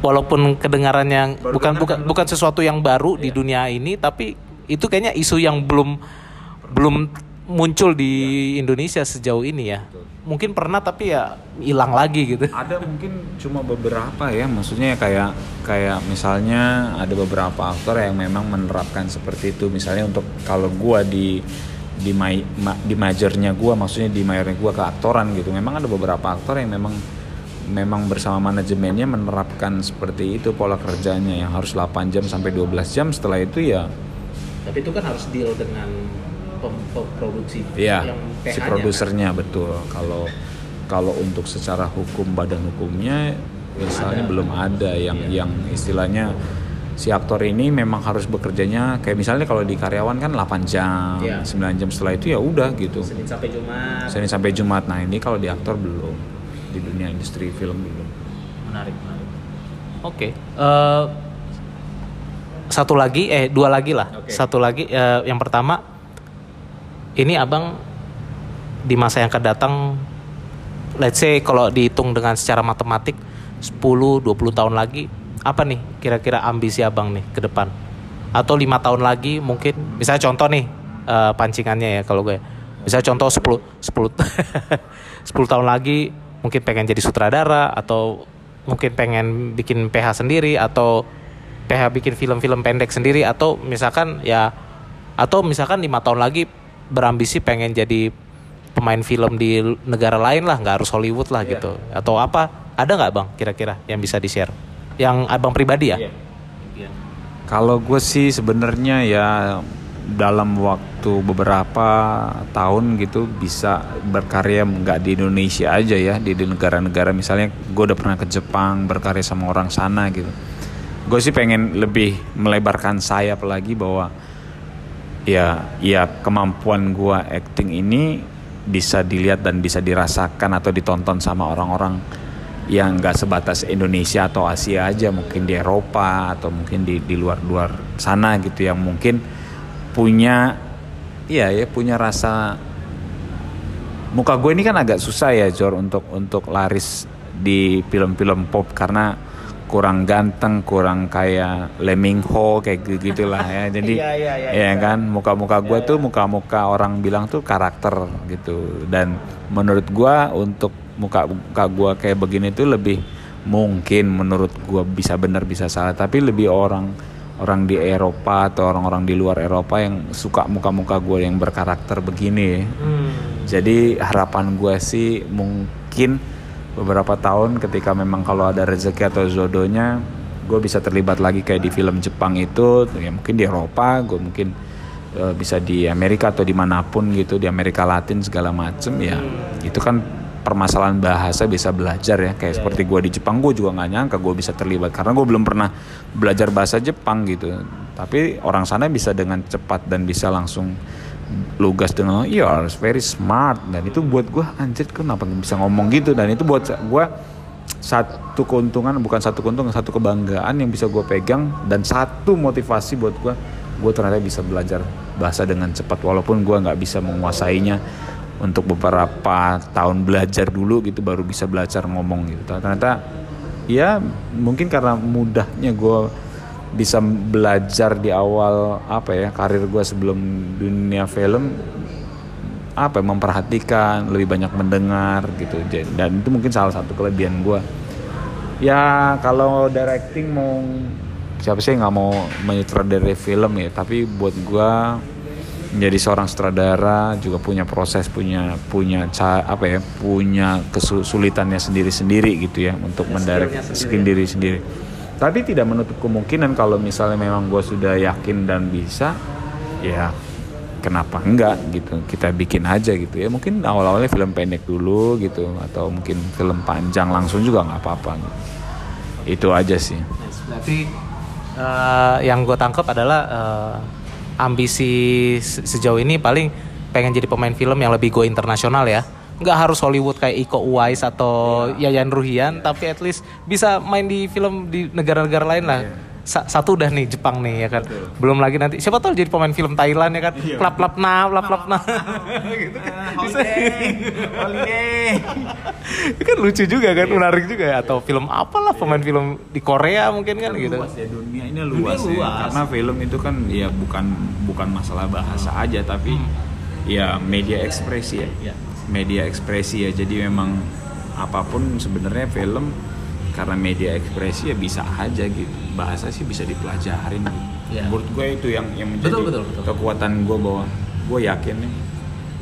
walaupun kedengarannya bukan bukan bukan sesuatu yang baru di dunia ini tapi itu kayaknya isu yang belum belum muncul di Indonesia sejauh ini ya. Mungkin pernah tapi ya hilang lagi gitu. ada mungkin cuma beberapa ya maksudnya kayak kayak misalnya ada beberapa aktor yang memang menerapkan seperti itu misalnya untuk kalau gua di di mai- ma- di majornya gua maksudnya di mayornya gua ke aktoran gitu memang ada beberapa aktor yang memang memang bersama manajemennya menerapkan seperti itu pola kerjanya yang harus 8 jam sampai 12 jam setelah itu ya Tapi itu kan harus deal dengan produksi Iya, si produsernya betul. Kalau kalau untuk secara hukum badan hukumnya misalnya belum ada yang Iya. yang istilahnya si aktor ini memang harus bekerjanya kayak misalnya kalau di karyawan kan 8 jam, Iya. 9 jam setelah itu ya udah gitu. Senin sampai Jumat. Senin sampai Jumat. Nah, ini kalau di aktor belum. Di dunia industri film belum. Menarik, menarik. Oke. eh, satu lagi, eh dua lagi lah. Oke. Satu lagi, eh, yang pertama, ini abang di masa yang akan datang, let's say kalau dihitung dengan secara matematik, 10-20 tahun lagi, apa nih kira-kira ambisi abang nih ke depan? Atau lima tahun lagi mungkin, misalnya contoh nih eh, pancingannya ya kalau gue, misalnya contoh 10 10 10 tahun lagi mungkin pengen jadi sutradara atau mungkin pengen bikin PH sendiri atau PH bikin film-film pendek sendiri atau misalkan ya atau misalkan lima tahun lagi berambisi pengen jadi pemain film di negara lain lah nggak harus Hollywood lah gitu. Atau apa? Ada nggak bang kira-kira yang bisa di share yang abang pribadi ya? Kalau gue sih sebenarnya ya dalam waktu beberapa tahun gitu bisa berkarya nggak di Indonesia aja ya di di negara-negara. Misalnya gue udah pernah ke Jepang berkarya sama orang sana gitu. Gue sih pengen lebih melebarkan sayap lagi bahwa ya ya kemampuan gue acting ini bisa dilihat dan bisa dirasakan atau ditonton sama orang-orang yang nggak sebatas Indonesia atau Asia aja mungkin di Eropa atau mungkin di di luar-luar sana gitu yang mungkin punya iya ya punya rasa muka gue ini kan agak susah ya Jor untuk untuk laris di film-film pop karena kurang ganteng, kurang kayak Leming Ho kayak gitu gitulah ya. Jadi Iya, iya, iya, ya iya. kan muka-muka gue tuh muka-muka orang bilang tuh karakter gitu. Dan menurut gue untuk muka-muka gue kayak begini tuh lebih mungkin menurut gue bisa benar bisa salah tapi lebih orang orang di Eropa atau orang-orang di luar Eropa yang suka muka-muka gue yang berkarakter begini. Hmm. Jadi harapan gue sih mungkin beberapa tahun ketika memang kalau ada rezeki atau jodohnya gue bisa terlibat lagi kayak di film Jepang itu ya mungkin di Eropa gue mungkin eh, bisa di Amerika atau di mana pun gitu di Amerika Latin segala macem ya itu kan permasalahan bahasa bisa belajar ya. Kayak seperti gue di Jepang gue juga nggak nyangka gue bisa terlibat. Karena gue belum pernah belajar bahasa Jepang gitu. Tapi orang sana bisa dengan cepat dan bisa langsung lugas dengan you are very smart. Dan itu buat gue anjir kenapa bisa ngomong gitu? Dan itu buat gue satu keuntungan bukan satu keuntungan satu kebanggaan yang bisa gue pegang dan satu motivasi buat gue gue ternyata bisa belajar bahasa dengan cepat walaupun gue nggak bisa menguasainya untuk beberapa tahun belajar dulu gitu baru bisa belajar ngomong gitu. Ternyata ya mungkin karena mudahnya gue bisa belajar di awal apa ya karir gue sebelum dunia film apa ya, memperhatikan lebih banyak mendengar gitu. Dan itu mungkin salah satu kelebihan gue ya kalau directing mau siapa sih nggak mau menyutradarai film ya tapi buat gue menjadi seorang sutradara juga punya proses punya punya ca- apa ya punya kesulitannya sendiri-sendiri gitu ya untuk mendirect skill diri sendiri tapi tidak menutup kemungkinan kalau misalnya memang gue sudah yakin dan bisa ya kenapa enggak gitu kita bikin aja gitu ya mungkin awal-awalnya film pendek dulu gitu atau mungkin film panjang langsung juga nggak apa-apa gitu. itu aja sih. Berarti eh, yang gue tangkap adalah eh, ambisi se- sejauh ini paling pengen jadi pemain film yang lebih go internasional ya. Nggak harus Hollywood kayak Iko Uwais atau Yayan Ruhian, tapi at least bisa main di film di negara-negara lain lah. Sa- satu udah nih Jepang nih ya kan. Belum lagi nanti siapa tahu jadi pemain film Thailand ya kan. Klap klap nah, klap klap nah. gitu kan. Bisa. Itu kan lucu juga kan, menarik juga ya. Atau film apalah pemain film di Korea mungkin kan gitu. luas ya dunia ini luas, Dunia ya. karena film itu kan ya bukan bukan masalah bahasa aja tapi ya media ekspresi ya Iya. media ekspresi ya jadi memang apa pun sebenarnya film karena media ekspresi ya bisa aja gitu bahasa sih bisa dipelajarin gitu. Iya. menurut gue itu yang yang menjadi Betul, betul, betul. kekuatan gue bahwa gue yakin nih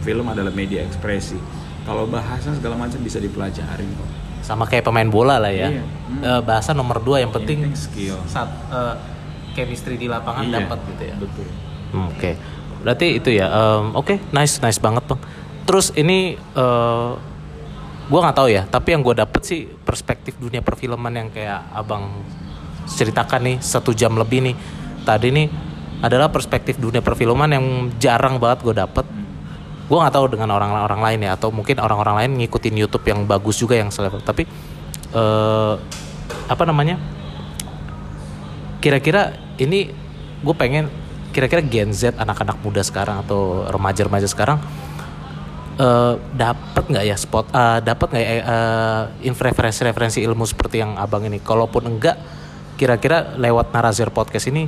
film adalah media ekspresi kalau bahasa segala macam bisa dipelajarin kok sama kayak pemain bola lah ya. Iya. Hmm. Eh, bahasa nomor dua yang penting, penting skill. saat eh, chemistry di lapangan Iya, dapat gitu ya. betul Hmm, Oke, berarti itu ya. em, Oke, nice, nice banget bang. Terus ini eh gue nggak tahu ya, tapi yang gue dapet sih perspektif dunia perfilman yang kayak abang ceritakan nih satu jam lebih nih. Tadi nih adalah perspektif dunia perfilman yang jarang banget gue dapet. Gue nggak tahu dengan orang-orang lain ya, atau mungkin orang-orang lain ngikutin YouTube yang bagus juga yang selevel. Tapi eh apa namanya? kira-kira ini gue pengen kira-kira Gen Z anak-anak muda sekarang atau remaja-remaja sekarang eh dapat nggak ya spot eh, dapat nggak ya eh, inf- referensi-referensi ilmu seperti yang abang ini kalaupun enggak kira-kira lewat Narazir podcast ini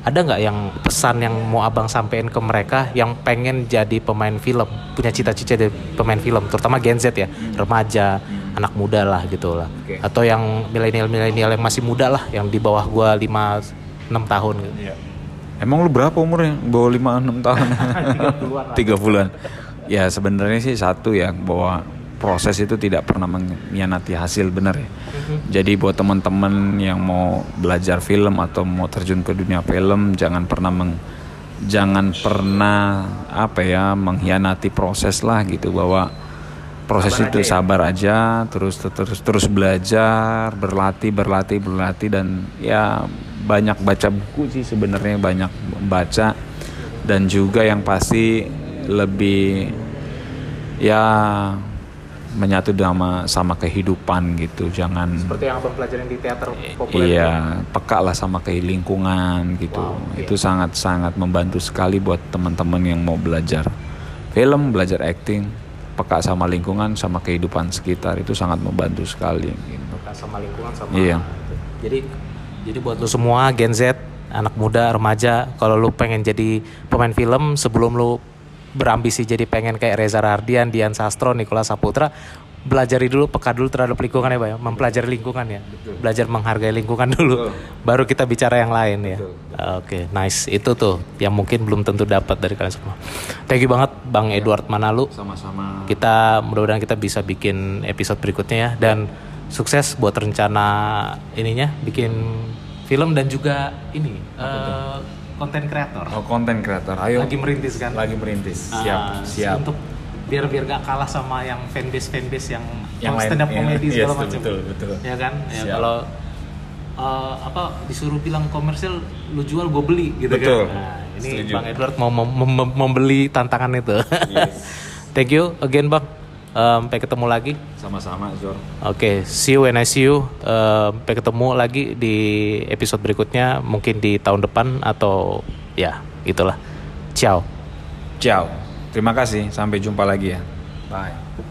ada nggak yang pesan yang mau abang sampein ke mereka yang pengen jadi pemain film punya cita-cita jadi pemain film terutama Gen Z ya remaja anak muda lah gitu lah Oke. atau yang milenial-milenial yang masih muda lah yang di bawah gua 5 6 tahun gitu. Emang lu berapa umurnya? Bawa 5 6 tahun. 3 bulan. Ya sebenarnya sih satu ya bahwa proses itu tidak pernah mengkhianati hasil benar ya. Jadi buat teman-teman yang mau belajar film atau mau terjun ke dunia film jangan pernah meng- jangan pernah apa ya mengkhianati proses lah gitu bahwa proses Sabar itu aja ya. sabar aja terus terus terus belajar berlatih berlatih berlatih dan ya banyak baca buku sih sebenarnya banyak baca dan juga yang pasti lebih ya menyatu sama sama kehidupan gitu jangan Seperti yang abang pelajarin di teater populer. Iya, peka lah sama ke lingkungan gitu. Wow, oke. Itu sangat sangat membantu sekali buat teman-teman yang mau belajar film, belajar acting, peka sama lingkungan, sama kehidupan sekitar itu sangat membantu sekali. Gitu. Peka sama lingkungan sama. Iya. Jadi jadi buat lu semua Gen Z, anak muda, remaja, kalau lu pengen jadi pemain film sebelum lu berambisi jadi pengen kayak Reza Rardian, Dian Sastro, Nikola Saputra, belajari dulu peka dulu terhadap lingkungan ya, Pak ya. Mempelajari lingkungan ya. Belajar menghargai lingkungan dulu. Baru kita bicara yang lain ya. Oke, nice. Itu tuh yang mungkin belum tentu dapat dari kalian semua. Thank you banget Bang Edward Manalu Sama-sama. kita mudah-mudahan kita bisa bikin episode berikutnya ya dan sukses buat rencana ininya bikin film dan juga ini eh, konten kreator Oh, konten kreator. Ayo. lagi merintis kan Lagi merintis. Siap, Ah, siap. untuk biar biar gak kalah sama yang fanbase fanbase yang, Yang lain, stand up iya. comedy Iya, segala betul, macam betul, betul. ya kan ya Siap. kalau eh, apa disuruh bilang komersil lu jual gue beli gitu Betul. kan nah, ini Setuju. bang Edward mau mem- mem- membeli tantangan itu Yes. thank you again bang Sampai ketemu lagi Sama-sama, Zor. Oke, see you when I see you. Eh, sampai ketemu lagi di episode berikutnya, mungkin di tahun depan atau ya itulah. Ciao. Ciao. Terima kasih. Sampai jumpa lagi ya. Bye.